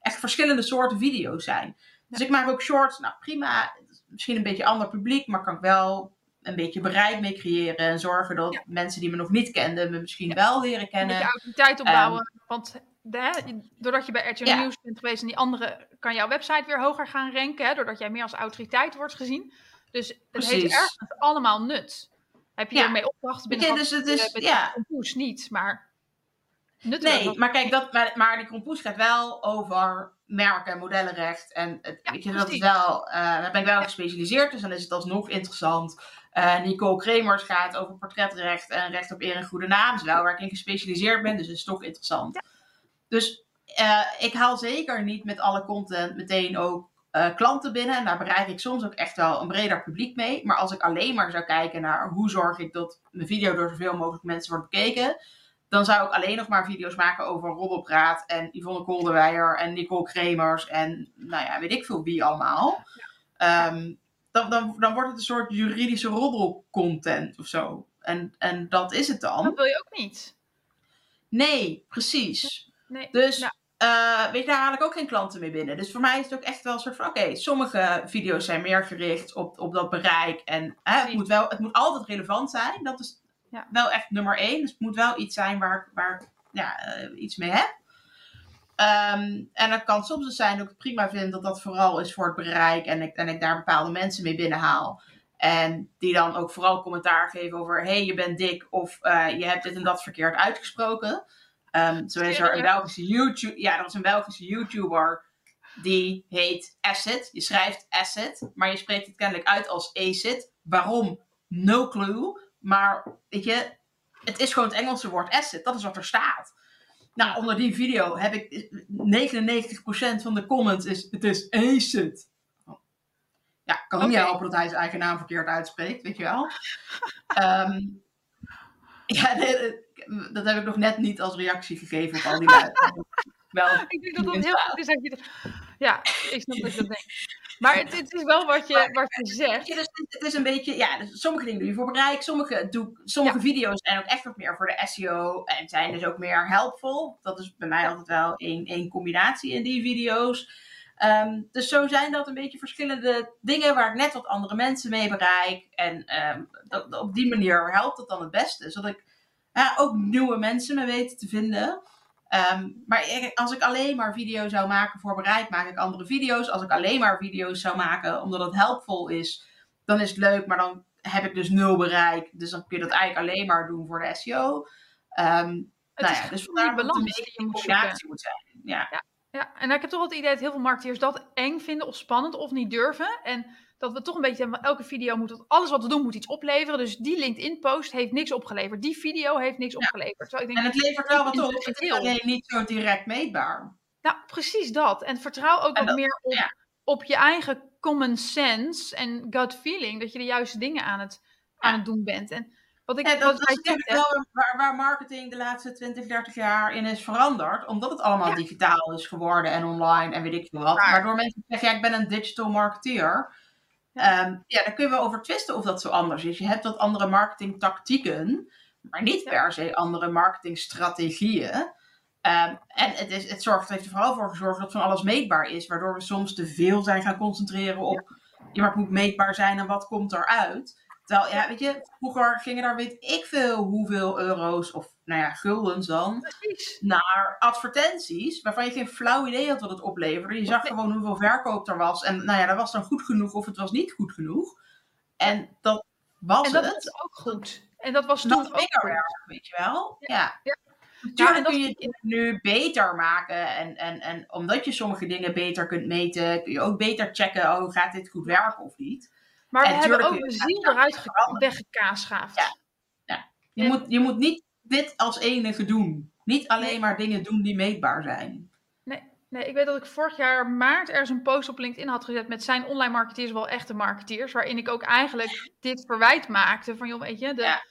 echt verschillende soorten video's zijn. Dus ik maak ook shorts. Nou prima. Misschien een beetje ander publiek. Maar kan ik wel een beetje bereik mee creëren. En zorgen dat Ja. mensen die me nog niet kenden. Me misschien wel leren Een kennen. beetje autoriteit opbouwen. want de, hè, doordat je bij RTL Ja. Nieuws bent geweest en die andere, kan jouw website weer hoger gaan ranken. Hè, doordat jij meer als autoriteit wordt gezien. Dus het heeft ergens allemaal nut. Heb je Ja. hiermee opdrachten binnen dus het is, met ja. Niet, maar Nee, maar kijk, dat, maar, maar die compoes gaat wel over merken en modellenrecht. En het, Ja, weet je, dat is wel, eh, daar ben ik wel Ja. gespecialiseerd, dus dan is het alsnog interessant. Eh, Nicole Kremers gaat over portretrecht en recht op eer en goede naam. is wel waar ik in gespecialiseerd ben, dus het is toch interessant. Dus eh, ik haal zeker niet met alle content meteen ook klanten binnen. En daar bereik ik soms ook echt wel een breder publiek mee. Maar als ik alleen maar zou kijken naar hoe zorg ik dat mijn video door zoveel mogelijk mensen wordt bekeken dan zou ik alleen nog maar video's maken over Roddelpraat en Yvonne Kolderweijer en Nicole Kremers en nou ja, weet ik veel wie allemaal. Ehm, dan, dan, dan wordt het een soort juridische roddelcontent of zo. En, en dat is het dat dan. wil je ook niet. Nee, precies. Nee. Dus Nou. eh, weet je, daar haal ik ook geen klanten mee binnen. Dus voor mij is het ook echt wel een soort van, oké, sommige video's zijn meer gericht op, op dat bereik. En hè, het, moet wel, het moet altijd relevant zijn. Dat is Ja. wel echt nummer één. Dus het moet wel iets zijn waar, ik- waar ik ja, eh, iets mee heb. Ehm, en het kan soms dus zijn dat ik het prima vind dat dat vooral is voor het bereik. En ik, en ik daar bepaalde mensen mee binnenhaal. En die dan ook vooral commentaar geven over: hé, hey, je bent dik. Of eh, je hebt dit en dat verkeerd uitgesproken. Ehm, zo is er een Belgische YouTube. Ja, dat is een Belgische YouTuber. Die heet Asset. Je schrijft Asset, maar je spreekt het kennelijk uit als Acid. Waarom? No clue. Maar weet je, het is gewoon het Engelse woord asset. Dat is wat er staat. Nou, onder die video heb ik 99% van de comments is het is acid. Ja, kan ook niet helpen dat hij zijn eigen naam verkeerd uitspreekt, weet je wel. [LAUGHS] Ehm, ja, eh, dat heb ik nog net niet als reactie gegeven op al die. [LAUGHS] Wel, Ik denk dat dat heel goed is. dat je dat- Ja, ik snap dat je dat denkt. Maar het, het is wel wat je, wat je zegt. dus het is een beetje, ja, dus sommige dingen doe je voor bereik, sommige, doe, sommige video's zijn ook echt wat meer voor de SEO en zijn dus ook meer helpful. Dat is bij mij altijd wel een, een combinatie in die video's. Ehm, dus zo zijn dat een beetje verschillende dingen waar ik net wat andere mensen mee bereik. En ehm, dat, op die manier helpt het dan het beste. Zodat ik ja, ook nieuwe mensen me weet te vinden. Ehm, maar als ik alleen maar video's zou maken voor bereik, maak ik andere video's. Als ik alleen maar video's zou maken omdat het helpvol is, dan is het leuk. Maar dan heb ik dus nul bereik. Dus dan kun je dat eigenlijk alleen maar doen voor de SEO. Um, nou ja, dus vandaar dat het een beetje een combinatie moet zijn. Ja. ja. Ja, en ik heb toch wel het idee dat heel veel marketeers dat eng vinden of spannend of niet durven. En dat we toch een beetje, elke video moet, alles wat we doen moet iets opleveren. Dus die LinkedIn-post heeft niks opgeleverd. Die video heeft niks opgeleverd. ik denk, en het levert wel wat op, het is alleen niet zo direct meetbaar. Nou, precies dat. En vertrouw ook wat meer op, op je eigen common sense en gut feeling. Dat je de juiste dingen aan het, aan het doen bent. En wat ik, ja, dat is natuurlijk wel waar, waar, marketing de laatste 20, 30 jaar in is veranderd. Omdat het allemaal digitaal is geworden en online en weet ik veel wat. Waardoor mensen zeggen, ja, ik ben een digital marketeer. Ja. Um, ja, daar kun je wel over twisten of dat zo anders is. Je hebt wat andere marketingtactieken, maar niet per se andere marketingstrategieën. Um, en het, is, het, zorgt, het heeft er vooral voor gezorgd dat van alles meetbaar is. Waardoor we soms te veel zijn gaan concentreren op... Ja, maar het moet meetbaar zijn en wat komt eruit. Terwijl, ja, weet je, vroeger gingen daar weet ik veel hoeveel euro's of, nou ja, guldens dan, Precies. naar advertenties, waarvan je geen flauw idee had wat het opleverde. Je zag gewoon hoeveel verkoop er was en, nou ja, dat was dan goed genoeg of het was niet goed genoeg. En dat was het. En dat was ook goed. En dat was toen ook goed. Erg, weet je wel. Ja. ja. Natuurlijk kun je het nu beter maken. En, en, en omdat je sommige dingen beter kunt meten, kun je ook beter checken, oh, gaat dit goed werken of niet. Maar we hebben ook de ziel eruit weggekaasschaafd. Ja. ja. Je, moet, je moet niet dit als enige doen. Niet alleen maar dingen doen die meetbaar zijn. Nee, nee, ik weet dat ik vorig jaar maart ergens een post op LinkedIn had gezet met zijn online marketeers wel echte marketeers. Waarin ik ook eigenlijk dit verwijt maakte van joh, weet je, de,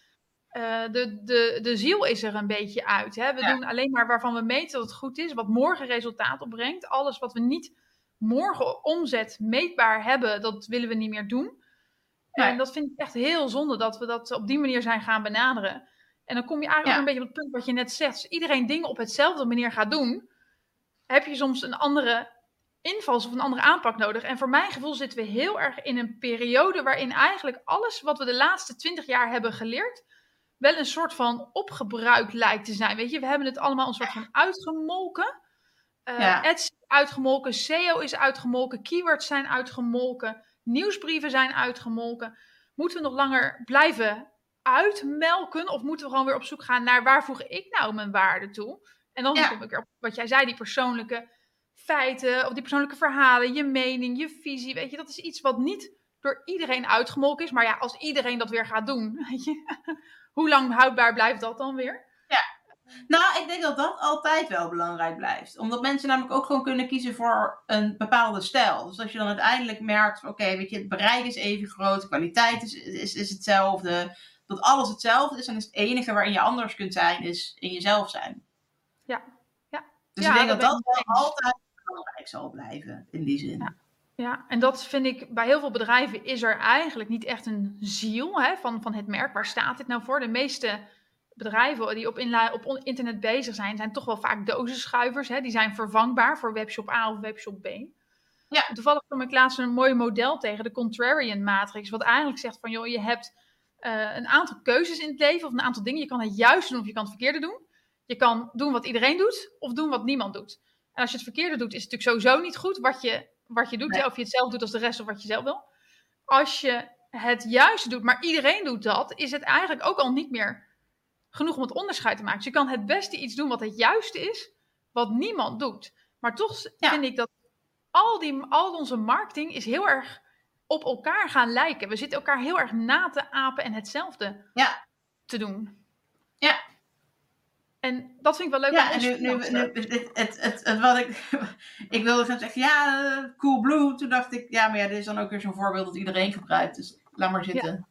uh, de, de, de ziel is er een beetje uit. Hè? We doen alleen maar waarvan we meten dat het goed is, wat morgen resultaat opbrengt. Alles wat we niet morgen omzet meetbaar hebben, dat willen we niet meer doen. En dat vind ik echt heel zonde dat we dat op die manier zijn gaan benaderen. En dan kom je eigenlijk een beetje op het punt wat je net zegt. Als iedereen dingen op hetzelfde manier gaat doen, heb je soms een andere invals of een andere aanpak nodig. En voor mijn gevoel zitten we heel erg in een periode waarin eigenlijk alles wat we de laatste twintig jaar hebben geleerd, wel een soort van opgebruikt lijkt te zijn. Weet je, we hebben het allemaal een soort van uitgemolken. Uh, Ads uitgemolken, SEO is uitgemolken, keywords zijn uitgemolken nieuwsbrieven zijn uitgemolken. Moeten we nog langer blijven uitmelken? Of moeten we gewoon weer op zoek gaan naar waar voeg ik nou mijn waarde toe? En dan kom ik weer op wat jij zei, die persoonlijke feiten of die persoonlijke verhalen, je mening, je visie. Weet je, dat is iets wat niet door iedereen uitgemolken is. Maar ja, als iedereen dat weer gaat doen, [LAUGHS] weet je, hoe lang houdbaar blijft dat dan weer? Nou, ik denk dat dat altijd wel belangrijk blijft. Omdat mensen namelijk ook gewoon kunnen kiezen voor een bepaalde stijl. Dus als je dan uiteindelijk merkt, oké, weet je, het bereik is even groot, de kwaliteit is, is, is hetzelfde, dat alles hetzelfde is, dan is het enige waarin je anders kunt zijn, is in jezelf zijn. Ja, ja. Dus ik denk dat dat wel altijd belangrijk zal blijven, in die zin. Ja. Ja, en dat vind ik bij heel veel bedrijven is er eigenlijk niet echt een ziel hè, van, van het merk. Waar staat dit nou voor? De meeste bedrijven die op, op internet bezig zijn, zijn toch wel vaak dozenschuivers. Hè? Die zijn vervangbaar voor webshop A of webshop B. Ja. Toevallig kwam ik laatst een mooi model tegen, de Contrarian Matrix. Wat eigenlijk zegt van, joh, je hebt uh, een aantal keuzes in het leven of een aantal dingen. Je kan het juiste doen of je kan het verkeerde doen. Je kan doen wat iedereen doet of doen wat niemand doet. En als je het verkeerde doet, is het natuurlijk sowieso niet goed wat je, wat je doet. Nee. Of je het zelf doet als de rest of wat je zelf wil. Als je het juiste doet, maar iedereen doet dat, is het eigenlijk ook al niet meer genoeg om het onderscheid te maken. Dus je kan het beste iets doen wat het juiste is, wat niemand doet. Maar toch vind ik dat al, die, al onze marketing is heel erg op elkaar gaan lijken. We zitten elkaar heel erg na te apen en hetzelfde ja. te doen. Ja. En dat vind ik wel leuk. Ja, en nu, nu, nu het, het, het, het, wat ik, [LAUGHS] ik wilde gaan zeggen, ja, cool blue. Toen dacht ik, ja, maar ja, dit is dan ook weer zo'n voorbeeld dat iedereen gebruikt. Dus laat maar zitten.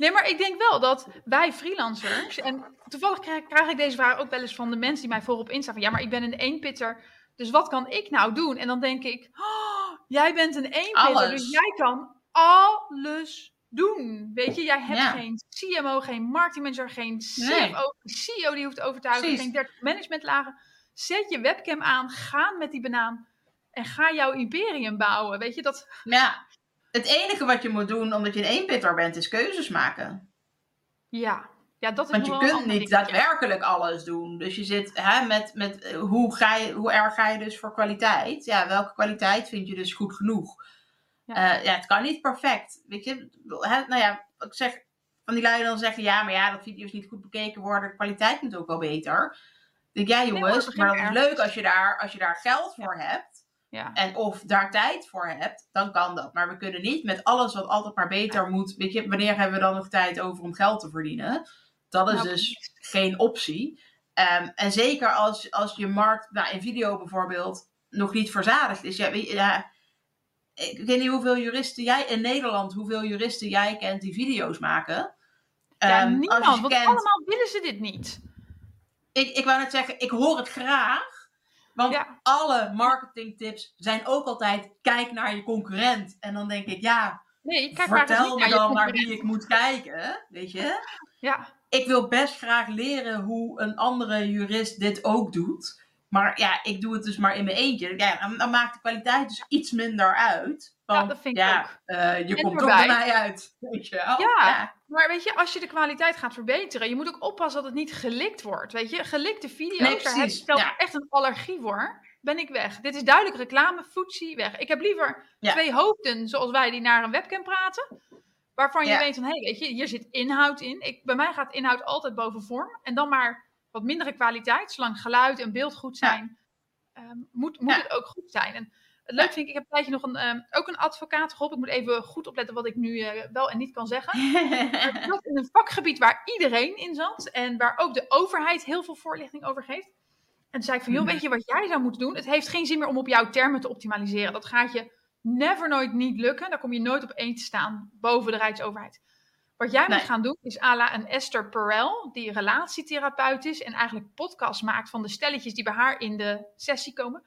Nee, maar ik denk wel dat wij freelancers, en toevallig krijg, krijg, ik deze vraag ook wel eens van de mensen die mij volgen op Insta, van ja, maar ik ben een eenpitter, Dus wat kan ik nou doen? En dan denk ik, oh, jij bent een eenpitter, Alles. dus jij kan alles doen. Weet je, jij hebt Ja. geen CMO, geen marketingmanager, geen CFO, Nee. geen CEO die hoeft te overtuigen, Precies. geen 30 managementlagen. Zet je webcam aan, ga met die banaan en ga jouw imperium bouwen. Weet je, dat... Ja, het enige wat je moet doen, omdat je een eenpitter bent, is keuzes maken. Ja, ja dat is Want je kunt niet dingetje. daadwerkelijk alles doen. Dus je zit hè, met, met eh, hoe, ga je, hoe erg ga je dus voor kwaliteit? Ja, welke kwaliteit vind je dus goed genoeg? Ja. Ja, ja het kan niet perfect. Weet je, hè, nou ja, ik zeg van die lui dan zeggen, ja, maar ja, dat video's niet goed bekeken worden, de kwaliteit moet ook wel beter. Denk, ja maar jongens, maar dat is leuk als je daar, als je daar geld voor hebt. Ja. En of daar tijd voor hebt, dan kan dat. Maar we kunnen niet met alles wat altijd maar beter moet. Weet je, wanneer hebben we dan nog tijd over om geld te verdienen? Dat is Nou, dus geen optie. Ehm, en zeker als, als je markt, nou, in video bijvoorbeeld, nog niet verzadigd is. Ja, ik weet niet hoeveel juristen jij in Nederland, hoeveel juristen jij kent die video's maken. Ja, Ehm, niemand, want kent- allemaal willen ze dit niet. ik, ik wou net zeggen, ik hoor het graag. Want Ja. alle marketingtips zijn ook altijd, kijk naar je concurrent. En dan denk ik, ja, Nee, kijk vertel me dan naar wie ik moet kijken. Weet je? Ja, Ik wil best graag leren hoe een andere jurist dit ook doet. Maar ja, ik doe het dus maar in mijn eentje. Ja, dan, dan maakt de kwaliteit dus iets minder uit. Want, dat vind ik ja, ook. eh, je En komt erbij. bij mij uit. Weet je wel? Ja. Maar weet je, als je de kwaliteit gaat verbeteren, je moet ook oppassen dat het niet gelikt wordt. Weet je, gelikte video's, Nee, daar heb ik zelf ja. echt een allergie voor. Ben ik weg. Dit is duidelijk reclame, footsie, weg. Ik heb liever Ja. twee hoofden zoals wij die naar een webcam praten. Waarvan je Ja. weet van, hé, weet je, hier zit inhoud in. Ik, bij mij gaat inhoud altijd boven vorm. En dan maar wat mindere kwaliteit, zolang geluid en beeld goed zijn, ehm, moet, moet het ook goed zijn. En leuk vind ik, ik heb een tijdje nog een, ehm, ook een advocaat geholpen. Ik moet even goed opletten wat ik nu eh, wel en niet kan zeggen. [LAUGHS] Zat in een vakgebied waar iedereen in zat en waar ook de overheid heel veel voorlichting over geeft. En toen zei ik van, joh, Mhm. weet je wat jij zou moeten doen? Het heeft geen zin meer om op jouw termen te optimaliseren. Dat gaat je never nooit niet lukken. Daar kom je nooit op één te staan boven de Rijksoverheid. Wat jij Nee. moet gaan doen is à la een Esther Perel, die relatietherapeut is en eigenlijk podcast maakt van de stelletjes die bij haar in de sessie komen.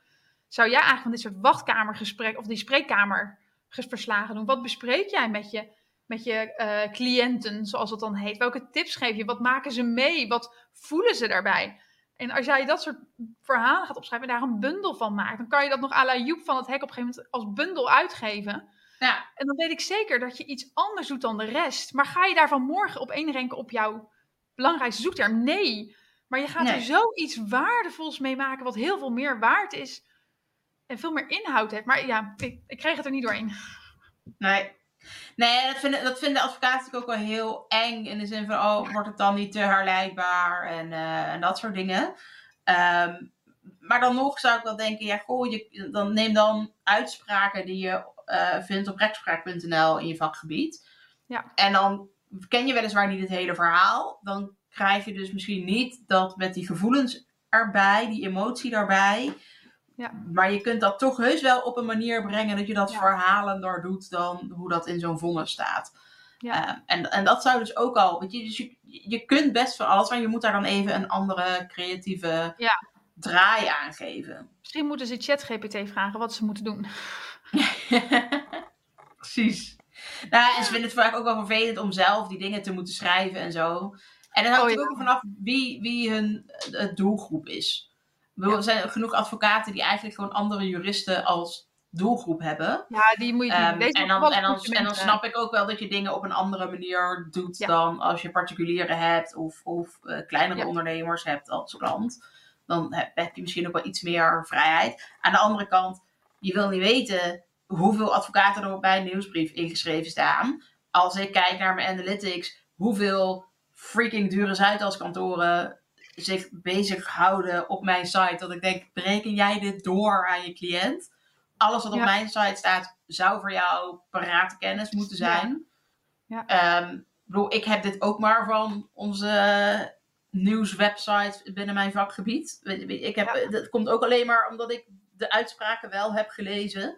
Zou jij eigenlijk van dit soort wachtkamergesprek of die spreekkamerverslagen doen? Wat bespreek jij met je, met je eh, cliënten, zoals het dan heet? Welke tips geef je? Wat maken ze mee? Wat voelen ze daarbij? En als jij dat soort verhalen gaat opschrijven en daar een bundel van maakt, dan kan je dat nog à la Joep van het Hek op een gegeven moment als bundel uitgeven. ja, En dan weet ik zeker dat je iets anders doet dan de rest. Maar ga je daarvan morgen op één renken op jouw belangrijkste zoekterm? Nee. Maar je gaat Nee. er zoiets waardevols mee maken, wat heel veel meer waard is. Veel meer inhoud heeft. Maar ja, ik, ik kreeg het er niet doorheen. Nee. Nee, dat vinden, dat vinden advocaten ook wel heel eng. In de zin van, oh, wordt het dan niet te herleidbaar en, eh, en dat soort dingen. Ehm, maar dan nog zou ik wel denken, ja, goh, je, dan neem dan uitspraken die je eh, vindt op rechtspraak.nl in je vakgebied. Ja. En dan ken je weliswaar niet het hele verhaal. Dan krijg je dus misschien niet dat met die gevoelens erbij, die emotie daarbij. Ja. Maar je kunt dat toch heus wel op een manier brengen dat je dat Ja. verhalender doet dan hoe dat in zo'n vonnis staat. Ja. Eh, en, en dat zou dus ook al, weet je, dus je, je kunt best van alles, maar je moet daar dan even een andere creatieve Ja. draai aan geven. Misschien moeten ze ChatGPT vragen wat ze moeten doen. [LAUGHS] Precies. Nou, en ze vinden het vaak ook wel vervelend om zelf die dingen te moeten schrijven en zo. En dan hangt Oh, ja. ook vanaf wie, wie hun eh, doelgroep is. Er zijn genoeg advocaten die eigenlijk gewoon andere juristen als doelgroep hebben. Ja, die moet je Deze en, dan, en, dan, consumenten. en dan snap ik ook wel dat je dingen op een andere manier doet Ja. dan als je particulieren hebt of, of eh, kleinere Ja. ondernemers hebt als klant. Dan heb, heb je misschien ook wel iets meer vrijheid. Aan de andere kant, je wil niet weten hoeveel advocaten er op mijn nieuwsbrief ingeschreven staan. Als ik kijk naar mijn analytics, hoeveel freaking dure Zuidaskantoren zich bezighouden op mijn site. Dat ik denk, bereken jij dit door aan je cliënt? Alles wat op mijn site staat, zou voor jou parate kennis moeten zijn. Ja. Ehm, ik bedoel, ik heb dit ook maar van onze nieuwswebsite binnen mijn vakgebied. Ik heb, Ja. Dat komt ook alleen maar omdat ik de uitspraken wel heb gelezen.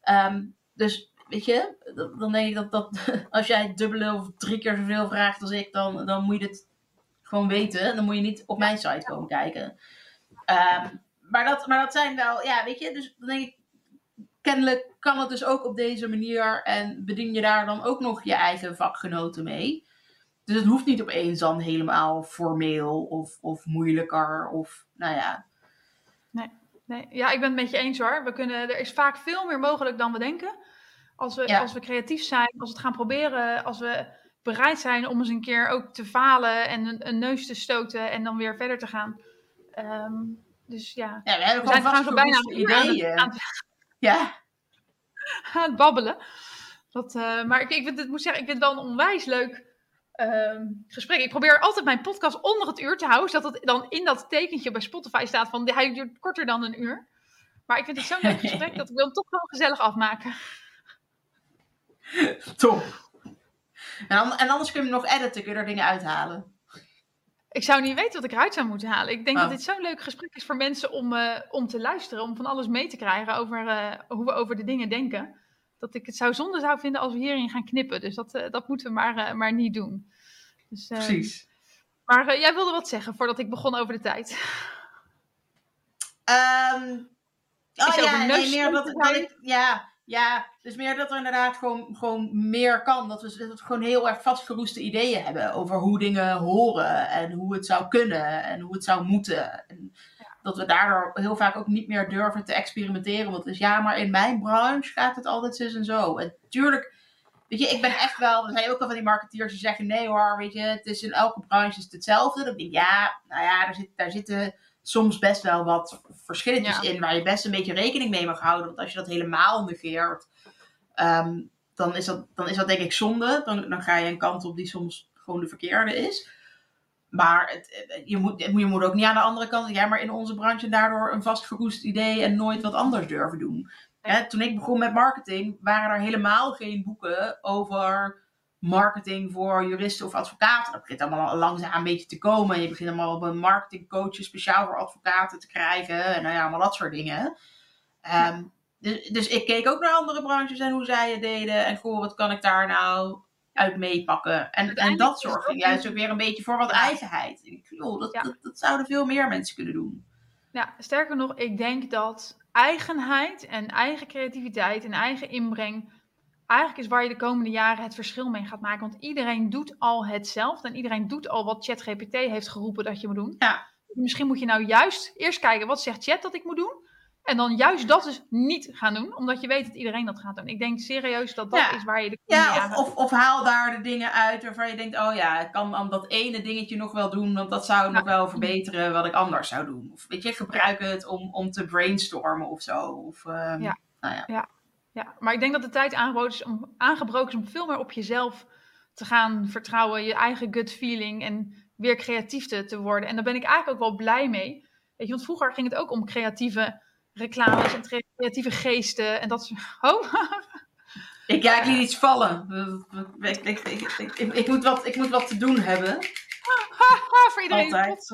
Ehm, dus weet je, dan- dan denk ik dat, dat [LAUGHS] als jij dubbele of drie keer zoveel vraagt als ik, dan, dan moet je dit gewoon weten. Dan moet je niet op mijn site komen kijken. Ehm, maar, dat, maar dat zijn wel, ja, weet je, dus dan denk ik, kennelijk kan het dus ook op deze manier en bedien je daar dan ook nog je eigen vakgenoten mee. Dus het hoeft niet opeens dan helemaal formeel of, of moeilijker of, nou ja. Nee, ja, ik ben het met je eens hoor. We kunnen, er is vaak veel meer mogelijk dan we denken. Als we, Ja. als we creatief zijn, als we het gaan proberen, als we bereid zijn om eens een keer ook te falen en een, een neus te stoten en dan weer verder te gaan. Ehm, dus ja, ja we hebben we zijn gewoon al bijna aan het, ideeën. aan, [LAUGHS] Ja, [LAUGHS] aan het babbelen. Dat, eh, maar ik, ik, vind, het, moet zeggen, ik vind het wel een onwijs leuk ehm, gesprek. Ik probeer altijd mijn podcast onder het uur te houden, zodat het dan in dat tekentje bij Spotify staat van hij duurt korter dan een uur. Maar ik vind het zo'n leuk [LAUGHS] gesprek dat ik wil hem toch gewoon gezellig afmaken. top. En, en anders kun je hem nog editen, kun je er dingen uithalen. Ik zou niet weten wat ik eruit zou moeten halen. Ik denk Oh. dat dit zo'n leuk gesprek is voor mensen om, eh, om te luisteren, om van alles mee te krijgen over eh, hoe we over de dingen denken. Dat ik het zou zonde zou vinden als we hierin gaan knippen. Dus dat, eh, dat moeten we maar, maar niet doen. Dus, Precies. Maar jij wilde wat zeggen voordat ik begon over de tijd. Ehm oh ja, nee, meer ik, ja, ja, dus meer dat er inderdaad gewoon, gewoon meer kan. Dat we, dat we gewoon heel erg vastgeroeste ideeën hebben over hoe dingen horen en hoe het zou kunnen en hoe het zou moeten. En dat we daardoor heel vaak ook niet meer durven te experimenteren. Want het is ja, maar in mijn branche gaat het altijd zus en zo. En tuurlijk, weet je, ik ben echt wel, er zijn ook wel van die marketeers die zeggen nee hoor, weet je, het is in elke branche is het hetzelfde. Dan denk ik, ja, nou ja, daar, zit, daar zitten soms best wel wat verschilletjes Ja. in waar je best een beetje rekening mee mag houden. Want als je dat helemaal negeert, ehm, dan, is dat, dan is dat denk ik zonde. Dan, dan ga je een kant op die soms gewoon de verkeerde is. Maar het, je, moet, je moet ook niet aan de andere kant, ja, maar in onze branche daardoor een vastgeroest idee en nooit wat anders durven doen. Hè, toen ik begon met marketing, waren er helemaal geen boeken over marketing voor juristen of advocaten. Dat begint allemaal langzaam een beetje te komen. Je begint allemaal op een marketingcoachje speciaal voor advocaten te krijgen. En nou ja, allemaal dat soort dingen. Ehm, dus, dus ik keek ook naar andere branches en hoe zij het deden. En goh, wat kan ik daar nou uit meepakken? En, en dat zorgde ook juist ook weer een beetje voor wat eigenheid. Ik, joh, dat, Ja. dat, dat zouden veel meer mensen kunnen doen. Ja, sterker nog, ik denk dat eigenheid en eigen creativiteit en eigen inbreng eigenlijk is waar je de komende jaren het verschil mee gaat maken. Want iedereen doet al hetzelfde en iedereen doet al wat ChatGPT heeft geroepen dat je moet doen. Ja. Misschien moet je nou juist eerst kijken wat zegt Chat dat ik moet doen. En dan juist dat dus niet gaan doen, omdat je weet dat iedereen dat gaat doen. Ik denk serieus dat dat Ja. is waar je de Ja, jaren... of, of, of haal daar de dingen uit waarvan je denkt, oh ja, ik kan dan dat ene dingetje nog wel doen, want dat zou nog wel verbeteren wat ik anders zou doen. Of weet je, gebruik het om, om te brainstormen of zo. Of, ehm, Ja. Nou ja. Ja, maar ik denk dat de tijd aangebroken is om, aangebroken is om veel meer op jezelf te gaan vertrouwen, je eigen gut feeling en weer creatief te, te worden. En daar ben ik eigenlijk ook wel blij mee. Weet je, want vroeger ging het ook om creatieve reclames en cre- creatieve geesten en dat soort... [LAUGHS] Oh, Ik, ja, ik liet iets vallen. Ik, ik, ik, ik, ik, ik moet wat, ik moet wat te doen hebben. voor iedereen Altijd.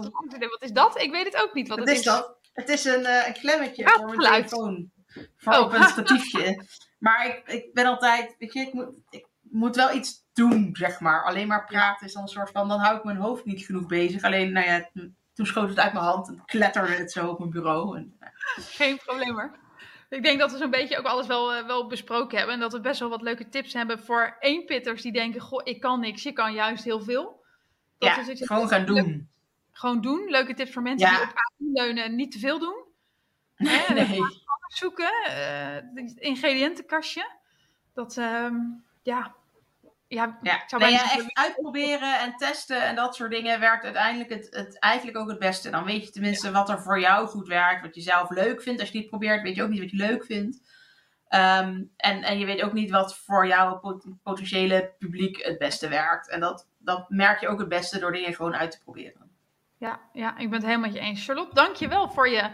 Wat is dat? Ik weet het ook niet wat het is dat? Het is een, eh, een klemmetje Ah, voor mijn telefoon. Voor Oh. op een statiefje. [LAUGHS] Maar ik, ik ben altijd, weet je, ik moet, ik moet wel iets doen, zeg maar. Alleen maar praten is dan een soort van, dan hou ik mijn hoofd niet genoeg bezig. Alleen, nou ja, toen schoot het uit mijn hand en kletterde het zo op mijn bureau. En, nou, Geen probleem hoor. Ik denk dat we zo'n beetje ook alles wel, eh, wel besproken hebben. En dat we best wel wat leuke tips hebben voor eenpitters die denken: Goh, ik kan niks, je kan juist heel veel. Dat ja, is gewoon gaan doen. Gewoon doen. Leuke tips voor mensen Ja. die op AU leunen en niet te veel doen. [LAUGHS] Nee, nee. Zoeken, eh, het ingrediëntenkastje. Dat, ehm, ja. Ja, Ja, zou nee, ja, echt uitproberen en testen en dat soort dingen werkt uiteindelijk het, het, eigenlijk ook het beste. Dan weet je tenminste wat er voor jou goed werkt, wat je zelf leuk vindt. Als je niet probeert, weet je ook niet wat je leuk vindt. Ehm, en, en je weet ook niet wat voor jouw pot- potentiële publiek het beste werkt. En dat, dat merk je ook het beste door dingen gewoon uit te proberen. Ja, ja, ik ben het helemaal met je eens. Charlotte, dank je wel voor je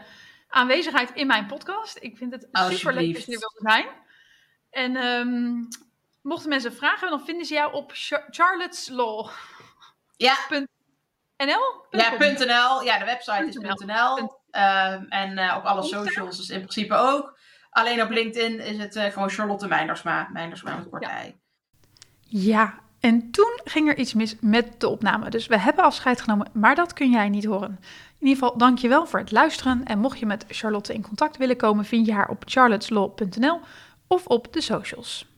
aanwezigheid in mijn podcast. Ik vind het super leuk dat je er wilde zijn. En ehm, mochten mensen vragen hebben, dan vinden ze jou op Char- Charlotte's Law. Ja, NL? ja. .nl. Ja, de website is .nl. .nl. Ehm, en eh, op alle socials is in principe ook. Alleen op LinkedIn is het eh, gewoon Charlotte Meindersma. Meindersma met korte Ja. ei. Ja, En toen ging er iets mis met de opname. Dus we hebben afscheid genomen, maar dat kun jij niet horen. In ieder geval, dankjewel voor het luisteren. En mocht je met Charlotte in contact willen komen, vind je haar op charlotteslaw.nl of op de socials.